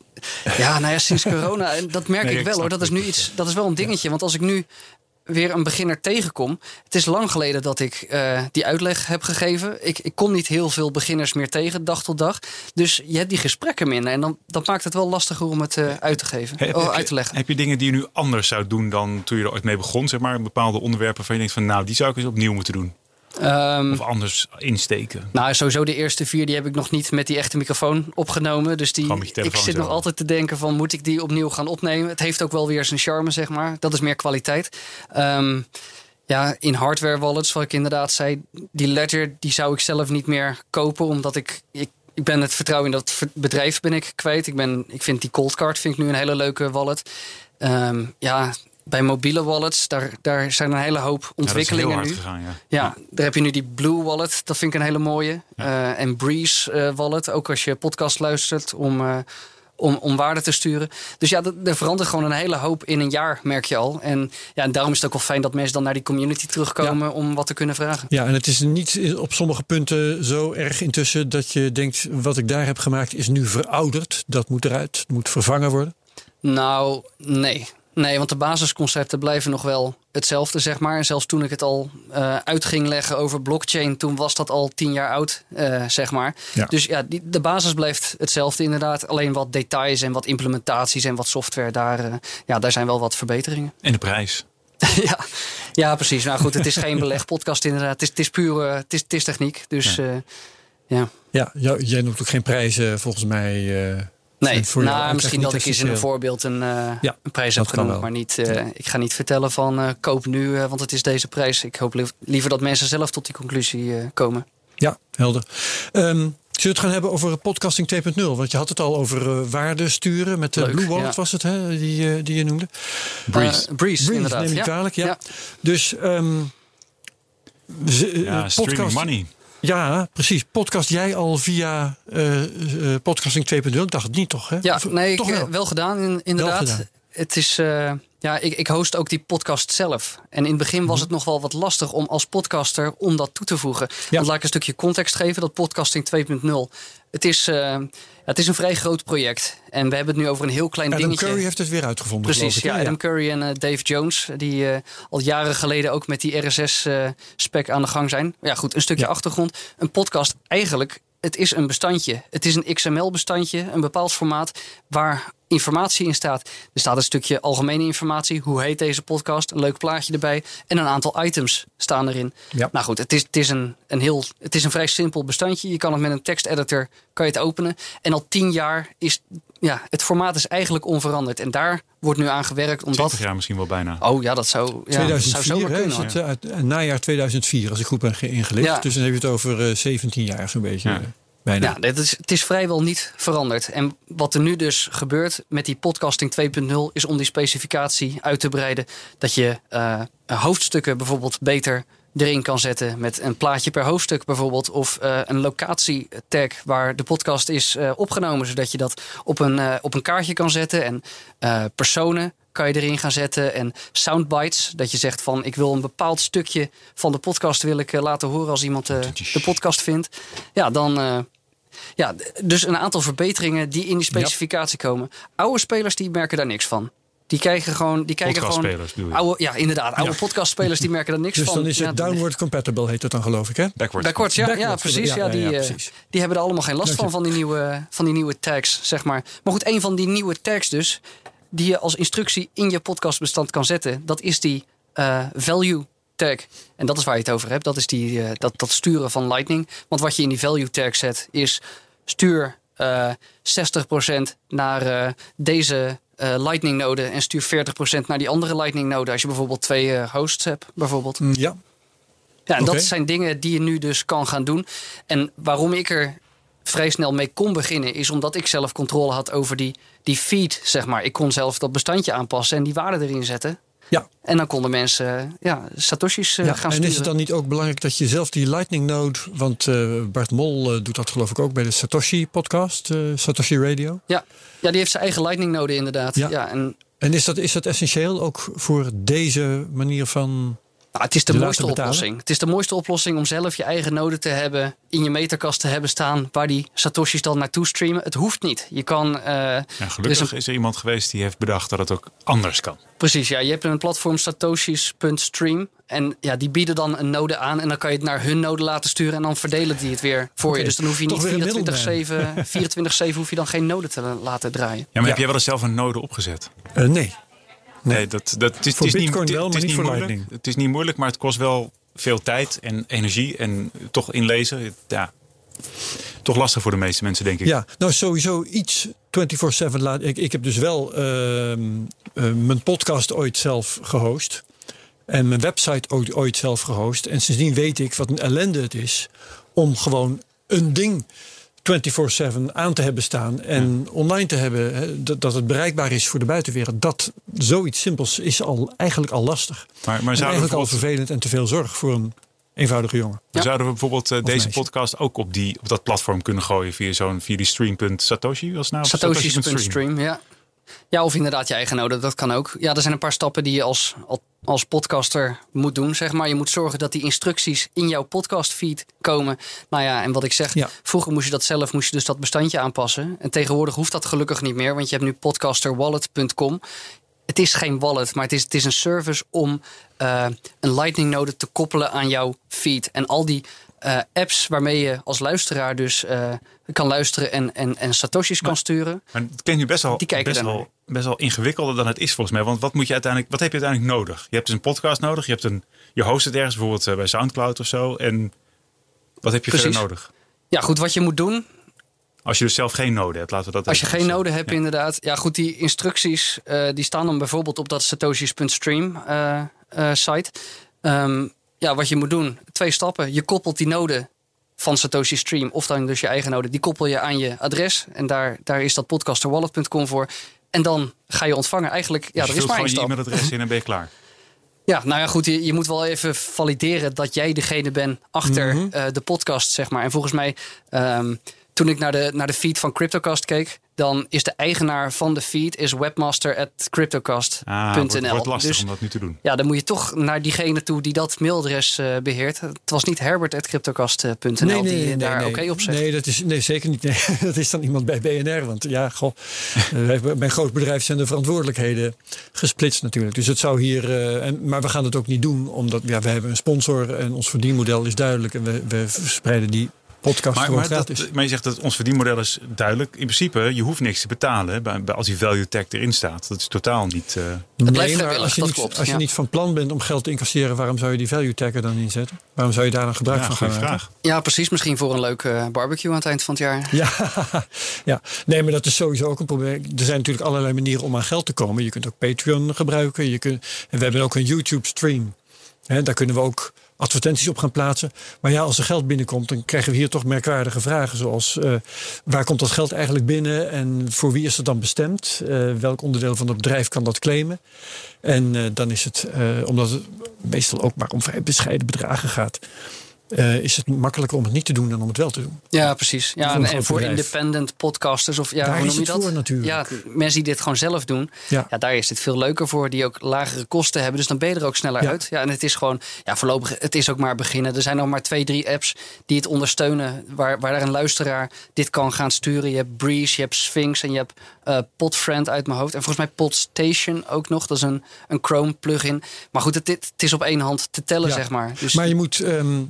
ja, nou ja, sinds corona. En dat merk Nee, ik wel hoor. Dat is nu iets. Dat is wel een dingetje. Want als ik nu weer een beginner tegenkom. Het is lang geleden dat ik eh, die uitleg heb gegeven. Ik, ik kom niet heel veel beginners meer tegen, dag tot dag. Dus je hebt die gesprekken minder. En dan, dat maakt het wel lastiger om het eh, uit te geven. Heb, oh, heb uit je- te leggen. Heb je dingen die je nu anders zou doen dan toen je er ooit mee begon? Zeg maar bepaalde onderwerpen waarvan je denkt van nou, die zou ik eens opnieuw moeten doen. Ehm, Of anders insteken. Nou, sowieso de eerste vier die heb ik nog niet met die echte microfoon opgenomen. Dus die, ik zit zo. nog altijd te denken van moet ik die opnieuw gaan opnemen. Het heeft ook wel weer zijn charme, zeg maar. Dat is meer kwaliteit. Ehm, ja, in hardware wallets, wat ik inderdaad zei, die Ledger die zou ik zelf niet meer kopen, omdat ik, ik ik ben het vertrouwen in dat bedrijf ben ik kwijt. Ik, ben, ik vind die Cold Card vind ik nu een hele leuke wallet. Ehm, ja, bij mobiele wallets, daar, daar zijn een hele hoop Ja, dat is heel ontwikkelingen hard nu. gegaan, ja. Ja, daar heb je nu die Blue Wallet. Dat vind ik een hele mooie. Eh, en Breeze eh, Wallet. Ook als je podcast luistert om, eh, om, om waarde te sturen. Dus ja, dat- er verandert gewoon een hele hoop in een jaar, merk je al. En, ja, en daarom is het ook wel fijn dat mensen dan naar die community terugkomen om wat te kunnen vragen. Ja, en het is niet op sommige punten zo erg intussen dat je denkt: wat ik daar heb gemaakt is nu verouderd. Dat moet eruit, het moet vervangen worden. Nou, nee. Nee, want de basisconcepten blijven nog wel hetzelfde, zeg maar. En zelfs toen ik het al eh, uit ging leggen over blockchain, toen was dat al tien jaar oud, eh, zeg maar. Ja. Dus ja, die, de basis blijft hetzelfde inderdaad. Alleen wat details en wat implementaties en wat software, daar, eh, ja, daar zijn wel wat verbeteringen. En de prijs. ja. ja, precies. Nou goed, het is geen belegpodcast inderdaad. Het is, het is puur, het, is, het is techniek. Dus eh, ja. Ja, jij noemt ook geen prijzen volgens mij. Nee, voor nou, misschien dat ik eens in een voorbeeld een, eh, Ja, een prijs heb genoemd. Maar niet, eh, ik ga niet vertellen van eh, koop nu, eh, want het is deze prijs. Ik hoop li- liever dat mensen zelf tot die conclusie eh, komen. Ja, helder. Ehm, zullen we het gaan hebben over podcasting 2.0? Want je had het al over eh, waarde sturen met de Leuk, Blue Wallet ja. was het, hè, die, die je noemde. Breeze. Eh, Breeze, inderdaad. neem ik ja. kwalijk, ja. Ja. Dus ehm, eh, ja, streaming money. Ja, precies. Podcast jij al via eh, eh, podcasting 2.0? Ik dacht het niet, toch? Hè? Ja, Of- nee, ik, toch eh, wel. wel gedaan, in- inderdaad. gedaan. Het is, ja, ik, ik host ook die podcast zelf. En in het begin Mhm. was het nog wel wat lastig om als podcaster om dat toe te voegen. Ja. Want laat ik een stukje context geven. Dat podcasting 2.0, het is, het is een vrij groot project. En we hebben het nu over een heel klein Adam dingetje. Curry heeft het weer uitgevonden. Precies, ja? Adam Curry en eh, Dave Jones, die eh, al jaren geleden ook met die RSS-spec aan de gang zijn. Ja, goed, een stukje Ja. achtergrond. Een podcast, eigenlijk, het is een bestandje. Het is een XML-bestandje, een bepaald formaat waar informatie in staat. Er staat een stukje algemene informatie. Hoe heet deze podcast? Een leuk plaatje erbij. En een aantal items staan erin. Ja. Nou goed, het is, het, is een, een heel, het is een vrij simpel bestandje. Je kan het met een teksteditor kan je het openen. En al tien jaar is ja, het formaat is eigenlijk onveranderd. En daar wordt nu aan gewerkt. Omdat, 20 jaar misschien wel bijna. Oh ja, dat zou, ja, zou 2004, zomaar kunnen. het, eh, uit, eh, najaar 2004, als ik goed ben ge- ingelicht. Ja. Dus dan heb je het over eh, 17 jaar zo'n beetje. Bijna. Ja, dit is, het is vrijwel niet veranderd. En wat er nu dus gebeurt met die podcasting 2.0 is om die specificatie uit te breiden. Dat je eh, hoofdstukken bijvoorbeeld beter erin kan zetten met een plaatje per hoofdstuk bijvoorbeeld. Of eh, een locatietag waar de podcast is eh, opgenomen. Zodat je dat op een, op een kaartje kan zetten. En personen kan je erin gaan zetten. En soundbites. Dat je zegt van ik wil een bepaald stukje van de podcast wil ik laten horen als iemand de podcast vindt. Ja, dan... ja, dus een aantal verbeteringen die in die specificatie komen. Oude spelers die merken daar niks van. Die kijken gewoon. Die kijken gewoon oude, ja, inderdaad. Oude podcastspelers die merken daar niks Dus van. dan is het Ja, downward compatible, heet het dan geloof ik, hè? Backwards. Backwards, ja, ja, Backwards, precies. ja, die, ja, eh, precies. die hebben er allemaal geen last van, van die, nieuwe, van die nieuwe tags, zeg maar. Maar goed, een van die nieuwe tags dus, die je als instructie in je podcastbestand kan zetten, dat is die eh, value tag. En dat is waar je het over hebt. Dat is die, eh, dat, dat sturen van Lightning. Want wat je in die value tag zet, is stuur eh 60% naar eh, deze eh, Lightning node en stuur 40% naar die andere Lightning node. Als je bijvoorbeeld twee eh, hosts hebt, bijvoorbeeld. Mm, Ja, Ja, en dat zijn dingen die je nu dus kan gaan doen. En waarom ik er vrij snel mee kon beginnen, is omdat ik zelf controle had over die, die feed, zeg maar. Ik kon zelf dat bestandje aanpassen en die waarde erin zetten. Ja. En dan konden mensen ja, Satoshis eh, ja. gaan En sturen. is het dan niet ook belangrijk dat je zelf die Lightning Node, want eh, Bart Mol eh, doet dat geloof ik ook bij de Satoshi podcast, Satoshi Radio. ja. ja, die heeft zijn eigen Lightning node inderdaad. Ja. Ja. en En is dat, is dat essentieel ook voor deze manier van Nou, het is de, mooiste oplossing. Het is de mooiste oplossing om zelf je eigen node te hebben, in je meterkast te hebben staan, waar die Satoshis dan naartoe streamen. Het hoeft niet. Je kan. eh, Ja, er is gelukkig een- is er iemand geweest die heeft bedacht dat het ook anders kan. precies, ja. Je hebt een platform satoshis.stream. En ja, die bieden dan een node aan. En dan kan je het naar hun node laten sturen. En dan verdelen die het weer voor je. Dus dan hoef je niet weer een 24-7 24/7 hoef je dan geen node te laten draaien. Ja, maar Ja. heb jij wel eens zelf een node opgezet? Eh, nee. Nee, dat, dat, het is, Voor het is Bitcoin niet, wel, het is maar niet voor moeilijk. Lightning. Het is niet moeilijk, maar het kost wel veel tijd en energie. En toch inlezen. Ja, toch lastig voor de meeste mensen, denk ik. Ja, nou sowieso iets 24-7 laat. Ik, ik heb dus wel ehm, eh, mijn podcast ooit zelf gehost. En mijn website ooit, ooit zelf gehost. En sindsdien weet ik wat een ellende het is om gewoon een ding 24-7 aan te hebben staan en online te hebben. Hè, dat, dat het bereikbaar is voor de buitenwereld. Dat zoiets simpels is al, eigenlijk al lastig. Maar, maar eigenlijk al vervelend en te veel zorg voor een eenvoudige jongen. Ja. zouden we bijvoorbeeld eh, deze meisje. podcast ook op, die, op dat platform kunnen gooien via, zo'n, via die stream.satoshi? Was nou? Satoshi.stream? ja. Ja, of inderdaad je eigen node, dat kan ook. Ja, er zijn een paar stappen die je als, als podcaster moet doen, zeg maar. Je moet zorgen dat die instructies in jouw podcastfeed komen. Nou ja, en wat ik zeg, Ja. vroeger moest je dat zelf, moest je dus dat bestandje aanpassen. En tegenwoordig hoeft dat gelukkig niet meer, want je hebt nu podcasterwallet.com. Het is geen wallet, maar het is, het is een service om eh, een Lightning node te koppelen aan jouw feed. En al die eh, apps waarmee je als luisteraar dus eh, kan luisteren en, en, en satoshis kan sturen. Maar het klinkt nu best wel, Die kijken best, wel, best wel ingewikkelder dan het is volgens mij. Want wat, moet je uiteindelijk, wat heb je uiteindelijk nodig? Je hebt dus een podcast nodig. Je, hebt een, je host het ergens, bijvoorbeeld eh, bij Soundcloud of zo. En wat heb je Precies. verder nodig? Ja, goed, wat je moet doen. Als je dus zelf geen node hebt, laten we dat Als je geen zeggen. node hebt, Ja. inderdaad. Ja, goed, die instructies eh, die staan dan bijvoorbeeld op dat satoshis.stream eh, eh, site. Ehm, ja, wat je moet doen, twee stappen. Je koppelt die node van Satoshi Stream, of dan dus je eigen node, die koppel je aan je adres. En daar, daar is dat podcasterwallet.com voor. En dan ga je ontvangen. Eigenlijk, ja, Dus er is maar één gewoon je stap. e-mailadres in en ben je klaar. Ja, nou ja, goed. Je, je moet wel even valideren dat jij degene bent achter Mhm. eh, de podcast, zeg maar. En volgens mij, ehm, toen ik naar de, naar de feed van CryptoCast keek, dan is de eigenaar van de feed is webmaster at cryptocast.nl. Ah, wordt, wordt lastig dus om dat nu te doen. ja, dan moet je toch naar diegene toe die dat mailadres eh, beheert. Het was niet herbert at cryptocast.nl die daar oké op zegt. Nee, dat is nee, zeker niet. Nee, dat is dan iemand bij BNR. Want ja, goh, eh, bij een groot bedrijf zijn de verantwoordelijkheden gesplitst natuurlijk. Dus het zou hier. eh, en, maar we gaan het ook niet doen, omdat ja, we hebben een sponsor en ons verdienmodel is duidelijk. En we, we verspreiden die podcast Maar, maar, gratis. dat, maar je zegt dat ons verdienmodel is duidelijk. In principe, je hoeft niks te betalen hè, bij, bij- als die value tag erin staat. Dat is totaal niet... eh, blijft nee, maar vrijwillig, als je, dat niet, klopt, als je ja. niet van plan bent om geld te incasseren, waarom zou je die value tag er dan inzetten? Waarom zou je daar dan gebruik ja, van gaan maken? vraag. Ja, precies. Misschien voor een leuke eh, barbecue aan het eind van het jaar. Ja, ja, nee, maar dat is sowieso ook een probleem. Er zijn natuurlijk allerlei manieren om aan geld te komen. Je kunt ook Patreon gebruiken. Je kunt, en we hebben ook een YouTube-stream. Hè, daar kunnen we ook advertenties op gaan plaatsen. Maar ja, als er geld binnenkomt, dan krijgen we hier toch merkwaardige vragen. Zoals, eh, waar komt dat geld eigenlijk binnen? En voor wie is het dan bestemd? Eh, welk onderdeel van het bedrijf kan dat claimen? En eh, dan is het, omdat het meestal ook maar om vrij bescheiden bedragen gaat... eh, is het makkelijker om het niet te doen dan om het wel te doen. Ja, precies. Ja, en, voor bedrijf. independent podcasters of ja, Daar hoe is noem je dat? voor natuurlijk. Ja, mensen die dit gewoon zelf doen. Ja. Ja. daar is het veel leuker voor. Die ook lagere kosten hebben. Dus dan ben je er ook sneller Ja. uit. Ja, en het is gewoon, ja, voorlopig, het is ook maar beginnen. Er zijn nog maar twee, drie apps die het ondersteunen. Waar, waar een luisteraar dit kan gaan sturen. Je hebt Breeze, je hebt Sphinx en je hebt eh, Podfriend uit mijn hoofd. En volgens mij Podstation ook nog. Dat is een, een Chrome plugin. Maar goed, het, het is op één hand te tellen, Ja. zeg maar. Dus Maar je moet ehm,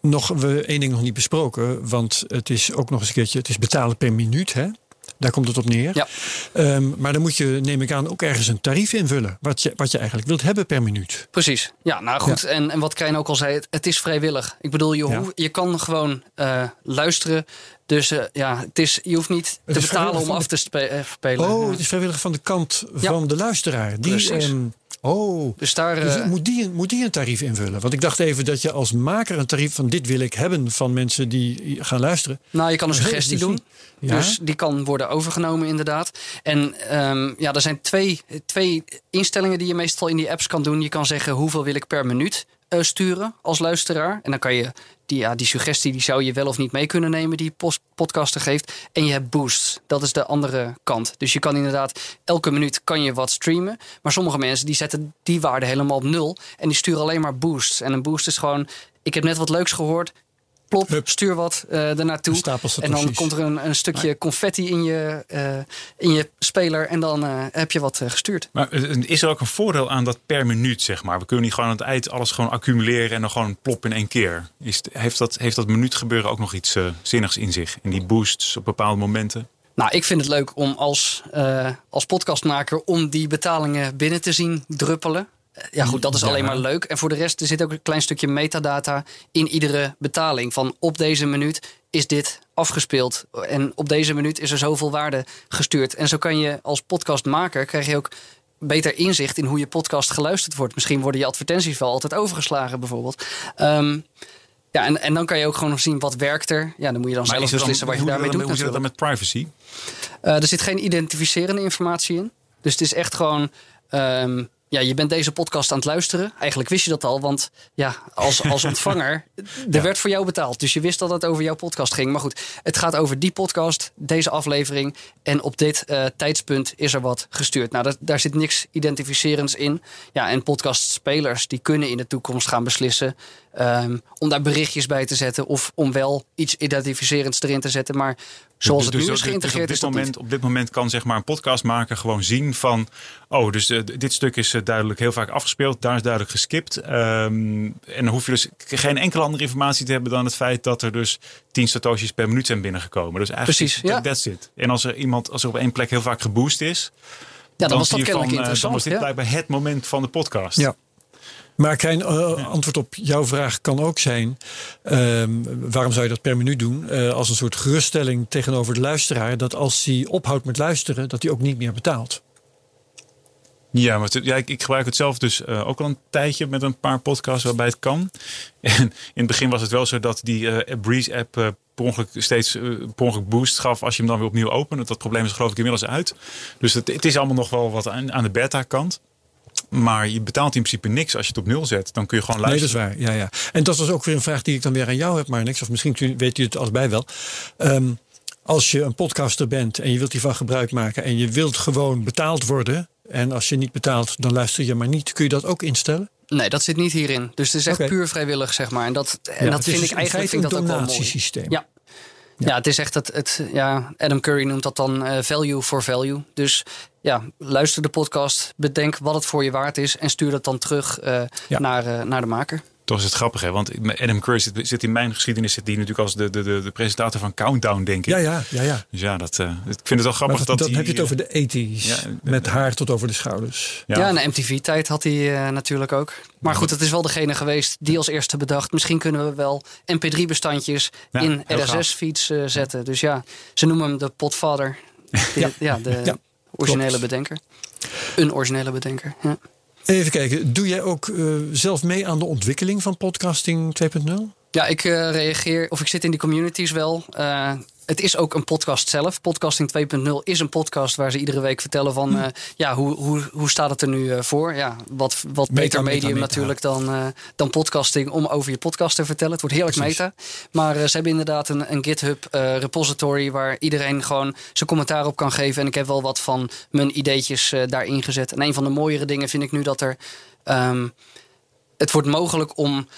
nog we één ding nog niet besproken, want het is ook nog eens een keertje, het is betalen per minuut, hè? Daar komt het op neer. Ja. Ehm, maar dan moet je, neem ik aan, ook ergens een tarief invullen. Wat je, wat je eigenlijk wilt hebben per minuut. Precies. Ja, nou goed. En, en wat Krijn ook al zei, het, het is vrijwillig. Ik bedoel, je, Ja. je kan gewoon eh, luisteren. Dus eh, ja, het is, je hoeft niet Het te betalen om af te spe- eh, spelen. Oh, het is vrijwillig van de kant van de luisteraar. Die, Precies. ehm, oh, Dus daar... dus eh, moet, die, moet die een tarief invullen? Want ik dacht even dat je als maker een tarief van dit wil ik hebben van mensen die gaan luisteren. nou, je kan een Heel suggestie dus doen. Ja? Dus die kan worden overgenomen inderdaad. En ehm, ja, er zijn twee, twee instellingen die je meestal in die apps kan doen. Je kan zeggen hoeveel wil ik per minuut eh, sturen als luisteraar. En dan kan je die, ja, die suggestie die zou je wel of niet mee kunnen nemen, die podcaster geeft. En je hebt boosts. Dat is de andere kant. Dus je kan inderdaad, elke minuut kan je wat streamen. Maar sommige mensen die zetten die waarde helemaal op nul. En die sturen alleen maar boosts. En een boost is gewoon, ik heb net wat leuks gehoord. Plop, Hup. stuur wat eh ernaartoe. En dan komt er een, een stukje confetti in je, eh, in je speler. En dan eh, heb je wat gestuurd. Maar is er ook een voordeel aan dat per minuut, zeg maar? We kunnen niet gewoon aan het eind alles gewoon accumuleren en dan gewoon plop in één keer. Is, heeft, dat, heeft dat minuutgebeuren ook nog iets zinnigs in zich? En die boosts op bepaalde momenten? Nou, ik vind het leuk om als, als podcastmaker om die betalingen binnen te zien druppelen. Ja, goed, dat is alleen maar leuk. En voor de rest, er zit ook een klein stukje metadata in iedere betaling. Van op deze minuut is dit afgespeeld. En op deze minuut is er zoveel waarde gestuurd. En zo kan je als podcastmaker, krijg je ook beter inzicht in hoe je podcast geluisterd wordt. Misschien worden je advertenties wel altijd overgeslagen, bijvoorbeeld. Ehm, ja, en, en dan kan je ook gewoon nog zien wat werkt er. Ja, dan moet je dan zelf is beslissen wat je hoe- daarmee hoe doet zit het dan natuurlijk. met privacy? Eh, er zit geen identificerende informatie in. Dus het is echt gewoon. ehm, ja, je bent deze podcast aan het luisteren. Eigenlijk wist je dat al, want ja, als, als ontvanger, er werd voor jou betaald. Dus je wist dat het over jouw podcast ging. Maar goed, het gaat over die podcast, deze aflevering. En op dit eh, tijdspunt is er wat gestuurd. Nou, dat, daar zit niks identificerends in. Ja, en podcastspelers die kunnen in de toekomst gaan beslissen ehm, om daar berichtjes bij te zetten of om wel iets identificerends erin te zetten. Maar zoals het Dus- nu dus- is dus geïntegreerd, op is dit dat moment, niet. Op dit moment kan zeg maar een podcastmaker gewoon zien van... oh, dus eh, dit stuk is eh, duidelijk heel vaak afgespeeld. Daar is duidelijk geskipt. Ehm, en dan hoef je dus geen enkele andere informatie te hebben... dan het feit dat er dus 10 satoshis per minuut zijn binnengekomen. Dus eigenlijk Precies, is- ja. that's it. En als er iemand als er op één plek heel vaak geboost is... Ja, dan was dat van, kennelijk eh, Dan was dit ja. blijkbaar het moment van de podcast. Ja. Maar Krijn, eh, antwoord op jouw vraag kan ook zijn: ehm, waarom zou je dat per minuut doen? Eh, als een soort geruststelling tegenover de luisteraar, dat als hij ophoudt met luisteren, dat hij ook niet meer betaalt. Ja, maar ja, ik, ik gebruik het zelf dus eh, ook al een tijdje met een paar podcasts waarbij het kan. En in het begin was het wel zo dat die Breeze app eh, per ongeluk steeds per ongeluk boost gaf als je hem dan weer opnieuw opende. Dat probleem is geloof ik inmiddels uit. Dus het, het is allemaal nog wel wat aan, aan de beta kant. Maar je betaalt in principe niks als je het op nul zet. Dan kun je gewoon Nee, dat luisteren. is waar. Ja, ja. En dat was ook weer een vraag die ik dan weer aan jou heb, maar niks. Of misschien weet u het allebei wel. Ehm, als je een podcaster bent en je wilt hiervan gebruik maken en je wilt gewoon betaald worden. En als je niet betaalt, dan luister je maar niet. Kun je dat ook instellen? Nee, dat zit niet hierin. Dus het is echt puur vrijwillig, zeg maar. En dat, en Ja, dat vind dus ik eigenlijk vind ik een dat ook wel mooi. donatiesysteem. Ja. Ja. het is echt het, het ja, Adam Curry noemt dat dan eh, value for value. Dus ja, luister de podcast, bedenk wat het voor je waard is en stuur dat dan terug eh, Ja. naar, eh, naar de maker. Toch is het grappig, hè? Want Adam Curry zit, zit in mijn geschiedenis zit die natuurlijk als de, de, de, de presentator van Countdown, denk ik. Ja, ja, ja. ja. Dus ja, dat, eh, ik vind het wel grappig Maar dat dan die, heb je het over de 80s. Ja, met haar tot over de schouders. Ja, en de MTV-tijd had hij eh, natuurlijk ook. Maar goed, het is wel degene geweest die als eerste bedacht. Misschien kunnen we wel MP3-bestandjes Ja, in. RSS-feeds eh, zetten. Dus ja, ze noemen hem de potvader. Ja. de Ja, originele klopt. bedenker. Een originele bedenker. Ja. Even kijken, doe jij ook eh, zelf mee aan de ontwikkeling van podcasting 2.0? Ja, ik eh, reageer, of ik zit in die communities wel. Eh, het is ook een podcast zelf. Podcasting 2.0 is een podcast waar ze iedere week vertellen van... eh, ja, hoe, hoe, hoe staat het er nu eh, voor? Ja, wat, wat Meta, beter medium meta. natuurlijk dan, eh, dan podcasting... om over je podcast te vertellen. Het wordt heerlijk Precies. meta. Maar ze hebben inderdaad een, een GitHub repository... waar iedereen gewoon zijn commentaar op kan geven. En ik heb wel wat van mijn ideetjes daarin gezet. En een van de mooiere dingen vind ik nu dat er... ehm, het wordt mogelijk om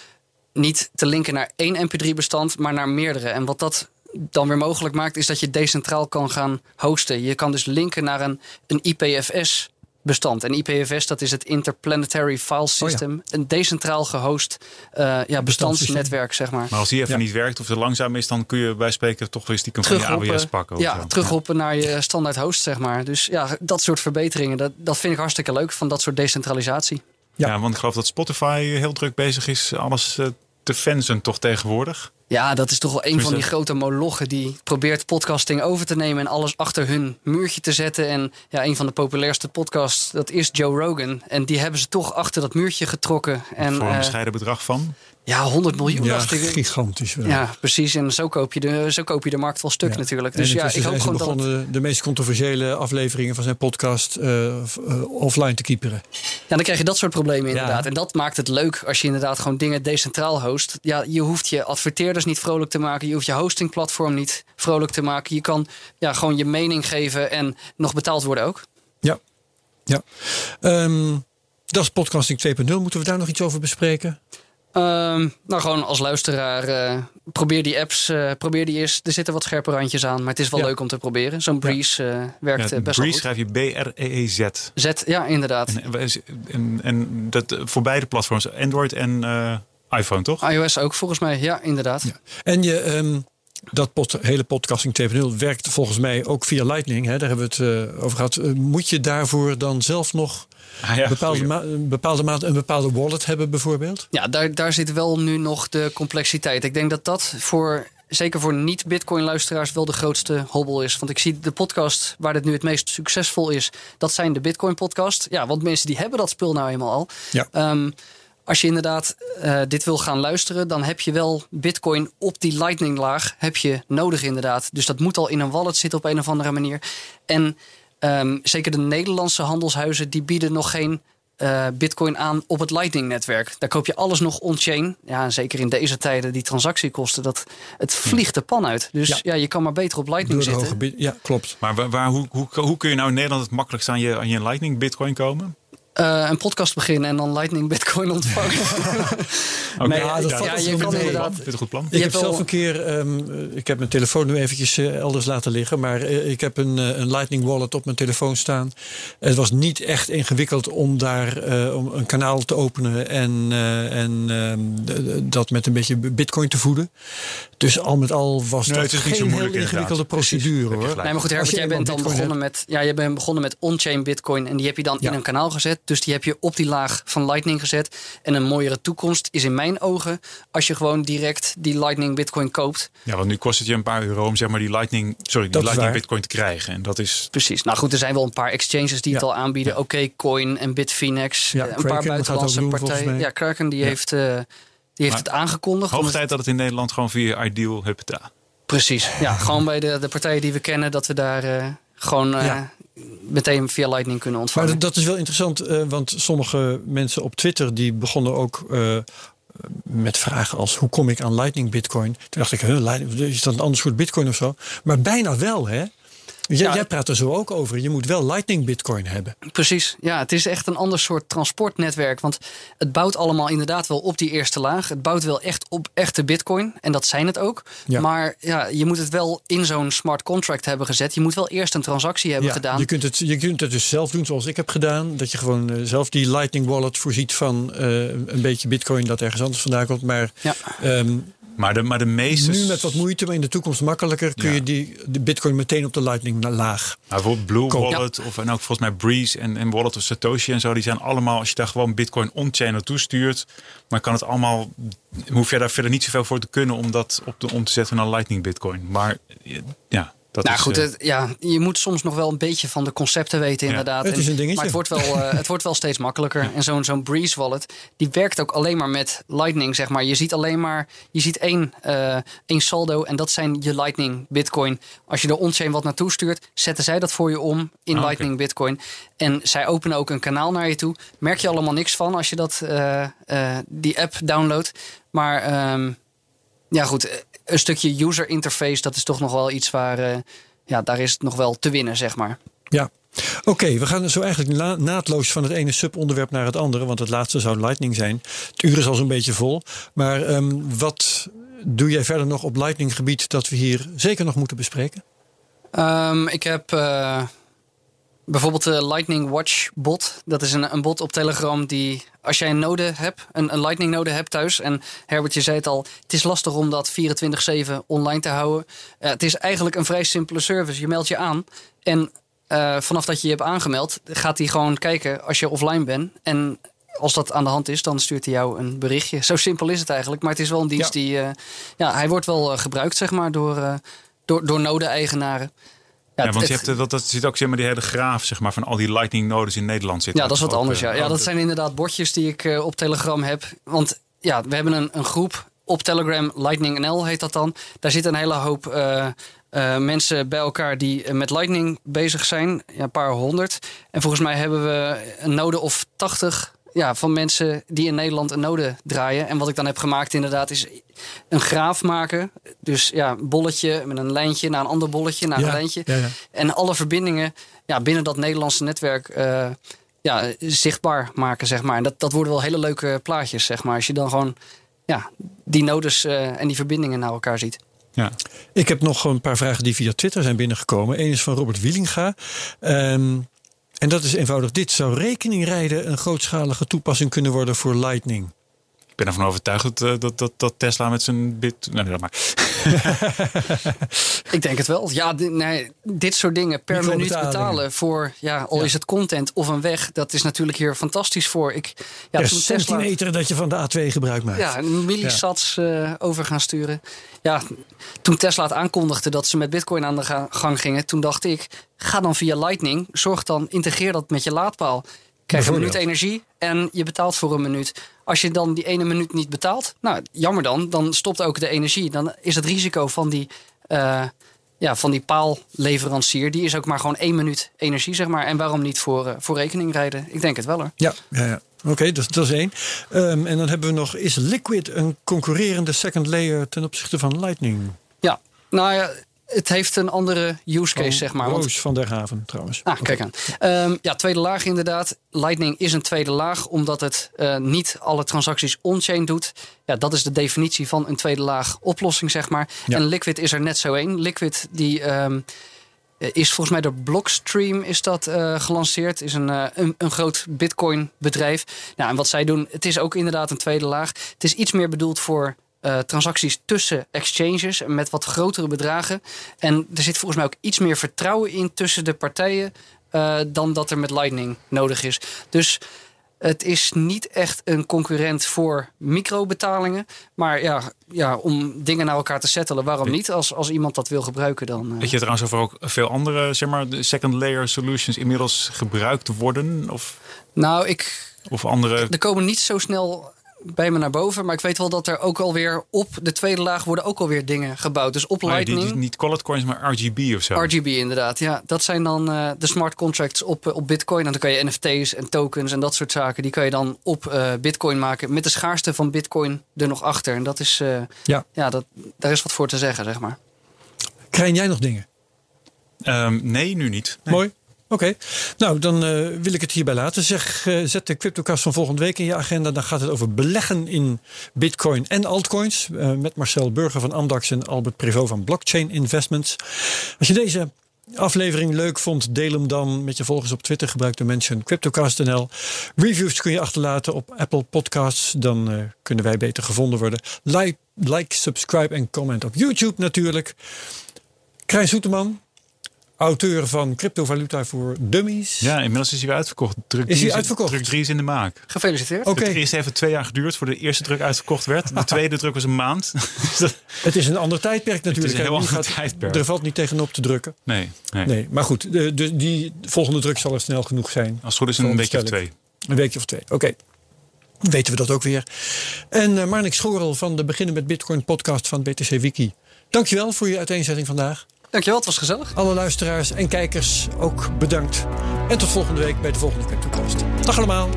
niet te linken naar één MP3-bestand, maar naar meerdere. En wat dat dan weer mogelijk maakt, is dat je decentraal kan gaan hosten. Je kan dus linken naar een, een IPFS. Bestand. En IPFS, dat is het Interplanetary File System. Een decentraal gehost eh, ja, bestandsnetwerk, zeg maar. Maar als die even Ja. niet werkt of er langzaam is, dan kun je bij spreken toch weer stiekem van je AWS pakken. of ja, zo. terugroepen naar je standaard host, zeg maar. Dus ja, dat soort verbeteringen, dat, dat vind ik hartstikke leuk van dat soort decentralisatie. Ja. Ja. want ik geloof dat Spotify heel druk bezig is alles eh, te fansen toch tegenwoordig. Ja, dat is toch wel een van die grote molochen die probeert podcasting over te nemen en alles achter hun muurtje te zetten. En ja, een van de populairste podcasts, dat is Joe Rogan. En die hebben ze toch achter dat muurtje getrokken. En voor een eh, bescheiden bedrag van. Ja, 100 miljoen Ja, dacht ik. gigantisch wel. Ja, precies. En zo koop je de, zo koop je de markt wel stuk Ja. natuurlijk. Dus ja, intussen ik hoop gewoon dat... de meest controversiële afleveringen van zijn podcast eh, eh, offline te keeperen. Ja, dan krijg je dat soort problemen Ja. inderdaad. En dat maakt het leuk als je inderdaad gewoon dingen decentraal host. Ja, je hoeft je adverteerders niet vrolijk te maken. Je hoeft je hostingplatform niet vrolijk te maken. Je kan ja, gewoon je mening geven en nog betaald worden ook. Ja, ja. Ehm, dat is podcasting 2.0. Moeten we daar nog iets over bespreken? Ehm, nou, gewoon als luisteraar, eh, probeer die apps, eh, probeer die eens. Er zitten wat scherpe randjes aan, maar het is wel Ja. leuk om te proberen. Zo'n Breeze eh, werkt Ja, best wel Breeze schrijf je B-R-E-E-Z. Zet, ja, inderdaad. En, en, en dat voor beide platforms, Android en iPhone, toch? iOS ook volgens mij, ja, inderdaad. En je, ehm, dat pod- hele podcasting 2.0 werkt volgens mij ook via Lightning. Hè? Daar hebben we het over gehad. Eh, moet je daarvoor dan zelf nog Ah, ja, bepaalde, ma- een bepaalde maat een bepaalde wallet hebben bijvoorbeeld? Ja, daar, daar zit wel nu nog de complexiteit. Ik denk dat dat voor, zeker voor niet-Bitcoin-luisteraars, wel de grootste hobbel is. Want ik zie de podcast waar dit nu het meest succesvol is, dat zijn de Bitcoin-podcast. Ja, want mensen die hebben dat spul nou eenmaal al. Ja. Ehm, als je inderdaad eh, dit wil gaan luisteren, dan heb je wel Bitcoin op die Lightning-laag heb je nodig inderdaad. Dus dat moet al in een wallet zitten op een of andere manier. En ehm, zeker de Nederlandse handelshuizen die bieden nog geen eh, Bitcoin aan op het Lightning-netwerk. Daar koop je alles nog on-chain. Ja, en zeker in deze tijden die transactiekosten, dat het vliegt de pan uit. Dus Ja. ja, je kan maar beter op Lightning zitten. ja, klopt. Maar waar, waar- hoe, hoe, hoe kun je nou in Nederland het makkelijkst aan je, aan je Lightning Bitcoin komen? Eh, een podcast beginnen en dan Lightning Bitcoin ontvangen. Nee, ja, dat ja, je kan inderdaad. Het een goed plan? Je Ik heb zelf een keer, ehm, eh, ik heb mijn telefoon nu eventjes eh, elders laten liggen, maar ik heb een, een Lightning wallet op mijn telefoon staan. Het was niet echt ingewikkeld om daar eh, om een kanaal te openen en, eh, en ehm, dat met een beetje bitcoin te voeden. Dus al met al was Nee, dat het is niet zo geen heel moeilijk ingewikkelde inderdaad. Procedure hoor. Nee, maar goed, Herbert, je jij bent dan begonnen met, ja, je bent begonnen met on-chain Bitcoin en die heb je dan Ja. in een kanaal gezet. Dus die heb je op die laag van Lightning gezet. En een mooiere toekomst is in mijn ogen als je gewoon direct die Lightning Bitcoin koopt. Ja, want nu kost het je een paar euro om zeg maar die Lightning, sorry, die Dat Lightning waar. Bitcoin te krijgen. En dat is Precies. Nou goed, er zijn wel een paar exchanges die het al aanbieden. Oké, Coin en Bitfinex. Ja, Eh, een Kraken paar buitenlandse doen, partijen. Ja, Kraken die Ja. heeft, eh, die heeft Maar het aangekondigd. hoog tijd dat het in Nederland gewoon via Ideal Hupta. Precies. Ja, gewoon bij de, de partijen die we kennen, dat we daar eh, gewoon eh, Ja. Meteen via Lightning kunnen Maar ontvangen. dat, dat is wel interessant, eh, want sommige mensen op Twitter die begonnen ook eh, met vragen als hoe kom ik aan Lightning Bitcoin? Toen dacht ik, huh, is dat een ander soort Bitcoin of zo? Maar bijna wel, hè? Jij, Ja. jij praat er zo ook over. Je moet wel Lightning Bitcoin hebben. Precies, ja, het is echt een ander soort transportnetwerk. Want het bouwt allemaal inderdaad wel op die eerste laag. Het bouwt wel echt op echte bitcoin. En dat zijn het ook. Ja. Maar ja, je moet het wel in zo'n smart contract hebben gezet. Je moet wel eerst een transactie hebben Ja, gedaan. Je, kunt het, je kunt het dus zelf doen zoals ik heb gedaan. Dat je gewoon eh, zelf die Lightning Wallet voorziet van eh, een beetje Bitcoin dat ergens anders vandaan komt. Maar Ja. ehm, Maar de, maar de meeste... nu met wat moeite, maar in de toekomst makkelijker kun Ja. je die, de Bitcoin meteen op de Lightning laag. Maar bijvoorbeeld Blue. Wallet of en ook volgens mij Breeze en, en Wallet of Satoshi en zo, die zijn allemaal, als je daar gewoon Bitcoin on-chain naartoe stuurt, dan kan het allemaal, hoef je daar verder niet zoveel voor te kunnen om dat op de, om te zetten naar Lightning Bitcoin. Maar ja, dat nou is... goed, eh, het, ja, je moet soms nog wel een beetje van de concepten weten, Ja. inderdaad. Het is En- een dingetje. Maar het wordt wel, eh, het wordt wel steeds makkelijker. En zo'n zo'n Breeze wallet, die werkt ook alleen maar met Lightning, zeg maar. Je ziet alleen maar, je ziet één, eh, één saldo en dat zijn je Lightning Bitcoin. Als je er on-chain wat naartoe stuurt, zetten zij dat voor je om in Ah. Lightning Bitcoin. En zij openen ook een kanaal naar je toe. Merk je allemaal niks van als je dat, eh, eh, die app downloadt. Maar ehm, ja goed, een stukje user interface, dat is toch nog wel iets waar... eh, ja, daar is het nog wel te winnen, zeg maar. Ja. Oké, we gaan zo eigenlijk na- naadloos van het ene subonderwerp naar het andere. Want het laatste zou Lightning zijn. Het uur is al zo'n beetje vol. Maar ehm, wat doe jij verder nog op Lightning gebied dat we hier zeker nog moeten bespreken? Ehm, ik heb eh, bijvoorbeeld de Lightning Watch bot. Dat is een, een bot op Telegram die, als jij een node hebt, een, een Lightning node hebt thuis. En Herbert, je zei het al, het is lastig om dat 24-7 online te houden. Eh, het is eigenlijk een vrij simpele service. Je meldt je aan en eh, vanaf dat je je hebt aangemeld, gaat hij gewoon kijken als je offline bent. En als dat aan de hand is, dan stuurt hij jou een berichtje. Zo simpel is het eigenlijk. Maar het is wel een dienst Ja. die, eh, ja, hij wordt wel gebruikt, zeg maar, door, eh, door, door node-eigenaren. Ja, want je het- hebt, eh, dat, dat zit ook zeg maar die hele graaf zeg maar, van al die Lightning nodes in Nederland zitten. Ja, dat is wat ook, anders. eh, Ja, ja ook, dat zijn inderdaad bordjes die ik eh, op Telegram heb. Want ja, we hebben een, een groep op Telegram, Lightning NL heet dat dan. Daar zitten een hele hoop uh, uh, mensen bij elkaar die met Lightning bezig zijn. Ja, een paar honderd. En volgens mij hebben we een node of 80 ja, van mensen die in Nederland een node draaien. En wat ik dan heb gemaakt inderdaad is een graaf maken. Dus ja, een bolletje met een lijntje naar een ander bolletje naar een lijntje. Ja, ja. En alle verbindingen ja, binnen dat Nederlandse netwerk uh, ja, zichtbaar maken, zeg maar. En dat, dat worden wel hele leuke plaatjes, zeg maar. Als je dan gewoon ja, die nodes uh, en die verbindingen naar elkaar ziet. Ja. Ik heb nog een paar vragen die via Twitter zijn binnengekomen. Eén is van Robert Wielinga. Um, en dat is eenvoudig dit. Zou rekeningrijden een grootschalige toepassing kunnen worden voor Lightning? Ik ben ervan overtuigd dat, eh, dat, dat, dat Tesla met zijn bit. Nee, dat maar. ik denk het wel. Ja, nee, dit soort dingen per minuut betalen voor, ja, al is het content of een weg, dat is natuurlijk hier fantastisch voor. Ik, ja, ja centimeter dat je van de A2 gebruik maakt. Ja, een millisats ja. uh, over gaan sturen. Ja, toen Tesla het aankondigde dat ze met Bitcoin aan de gang gingen, toen dacht ik, ga dan via Lightning, zorg dan, integreer dat met je laadpaal krijg een minuut energie en je betaalt voor een minuut. Als je dan die ene minuut niet betaalt, nou jammer dan, dan stopt ook de energie. Dan is het risico van die, uh, ja, van die paalleverancier, die is ook maar gewoon één minuut energie, zeg maar. En waarom niet voor, uh, voor rekening rijden? Ik denk het wel hoor. Ja, ja, ja. Oké, okay, dus dat is één. Um, en dan hebben we nog, is Liquid een concurrerende second layer ten opzichte van Lightning? Ja, nou ja, het heeft een andere use case, zeg maar. Roos van der Haven trouwens. Ah, kijk aan. Um, ja, tweede laag inderdaad. Lightning is een tweede laag, omdat het uh, niet alle transacties on-chain doet. Ja, dat is de definitie van een tweede laag oplossing, zeg maar. Ja. En Liquid is er net zo één. Liquid die... Um, is volgens mij door Blockstream is dat uh, gelanceerd. Is een, uh, een, een, groot Bitcoin bedrijf. Nou, en wat zij doen, het is ook inderdaad een tweede laag. Het is iets meer bedoeld voor uh, transacties tussen exchanges met wat grotere bedragen. En er zit volgens mij ook iets meer vertrouwen in tussen de partijen uh, dan dat er met Lightning nodig is. Dus het is niet echt een concurrent voor microbetalingen. Maar ja, ja, om dingen naar elkaar te settelen, waarom niet? Als, als iemand dat wil gebruiken, dan. Uh... Weet je trouwens over ook veel andere, zeg maar, de second layer solutions inmiddels gebruikt worden? Of, nou, ik. Of andere. Er komen niet zo snel bij me naar boven. Maar ik weet wel dat er ook alweer op de tweede laag worden ook alweer dingen gebouwd. Dus op Lightning. Die, die, niet Colored Coins, maar RGB of zo. RGB inderdaad, ja. Dat zijn dan uh, de smart contracts op, uh, op Bitcoin. En dan kan je NFT's en tokens en dat soort zaken. Die kan je dan op uh, Bitcoin maken. Met de schaarste van Bitcoin er nog achter. En dat is, ja, ja dat, daar is wat voor te zeggen, zeg maar. Krijg jij nog dingen? Um, nee, nu niet. Nee. Mooi. Oké, nou dan uh, wil ik het hierbij laten. Zeg, uh, zet de CryptoCast van volgende week in je agenda. Dan gaat het over beleggen in Bitcoin en altcoins. Uh, met Marcel Burger van Amdax en Albert Prevot van Blockchain Investments. Als je deze aflevering leuk vond, deel hem dan met je volgers op Twitter. Gebruik de mention CryptoCast.nl. Reviews kun je achterlaten op Apple Podcasts. Dan kunnen wij beter gevonden worden. Like, like, subscribe en comment op YouTube natuurlijk. Krijn Soeterman, auteur van Cryptovaluta voor Dummies. Ja, inmiddels is hij weer uitverkocht. Druk is hij uitverkocht? Druk 3 is in de maak. Gefeliciteerd. Oké. Het eerste heeft twee jaar geduurd voor de eerste druk uitverkocht werd. De tweede druk was een maand. het is een ander tijdperk natuurlijk. Het is een heel ander tijdperk. Er valt niet tegenop te drukken. Nee. Nee, nee maar goed. De, de, die volgende druk zal er snel genoeg zijn. Als het goed is een weekje of twee. Een weekje of twee, oké. Okay. Weten we dat ook weer. En uh, Marnik Schorel van de Beginnen met Bitcoin podcast van BTC Wiki. Dankjewel voor je uiteenzetting vandaag. Dankjewel, het was gezellig. Alle luisteraars en kijkers ook bedankt. En tot volgende week bij de volgende CryptoCast. Dag allemaal.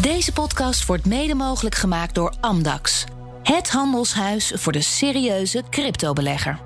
Deze podcast wordt mede mogelijk gemaakt door Amdax. Het handelshuis voor de serieuze cryptobelegger.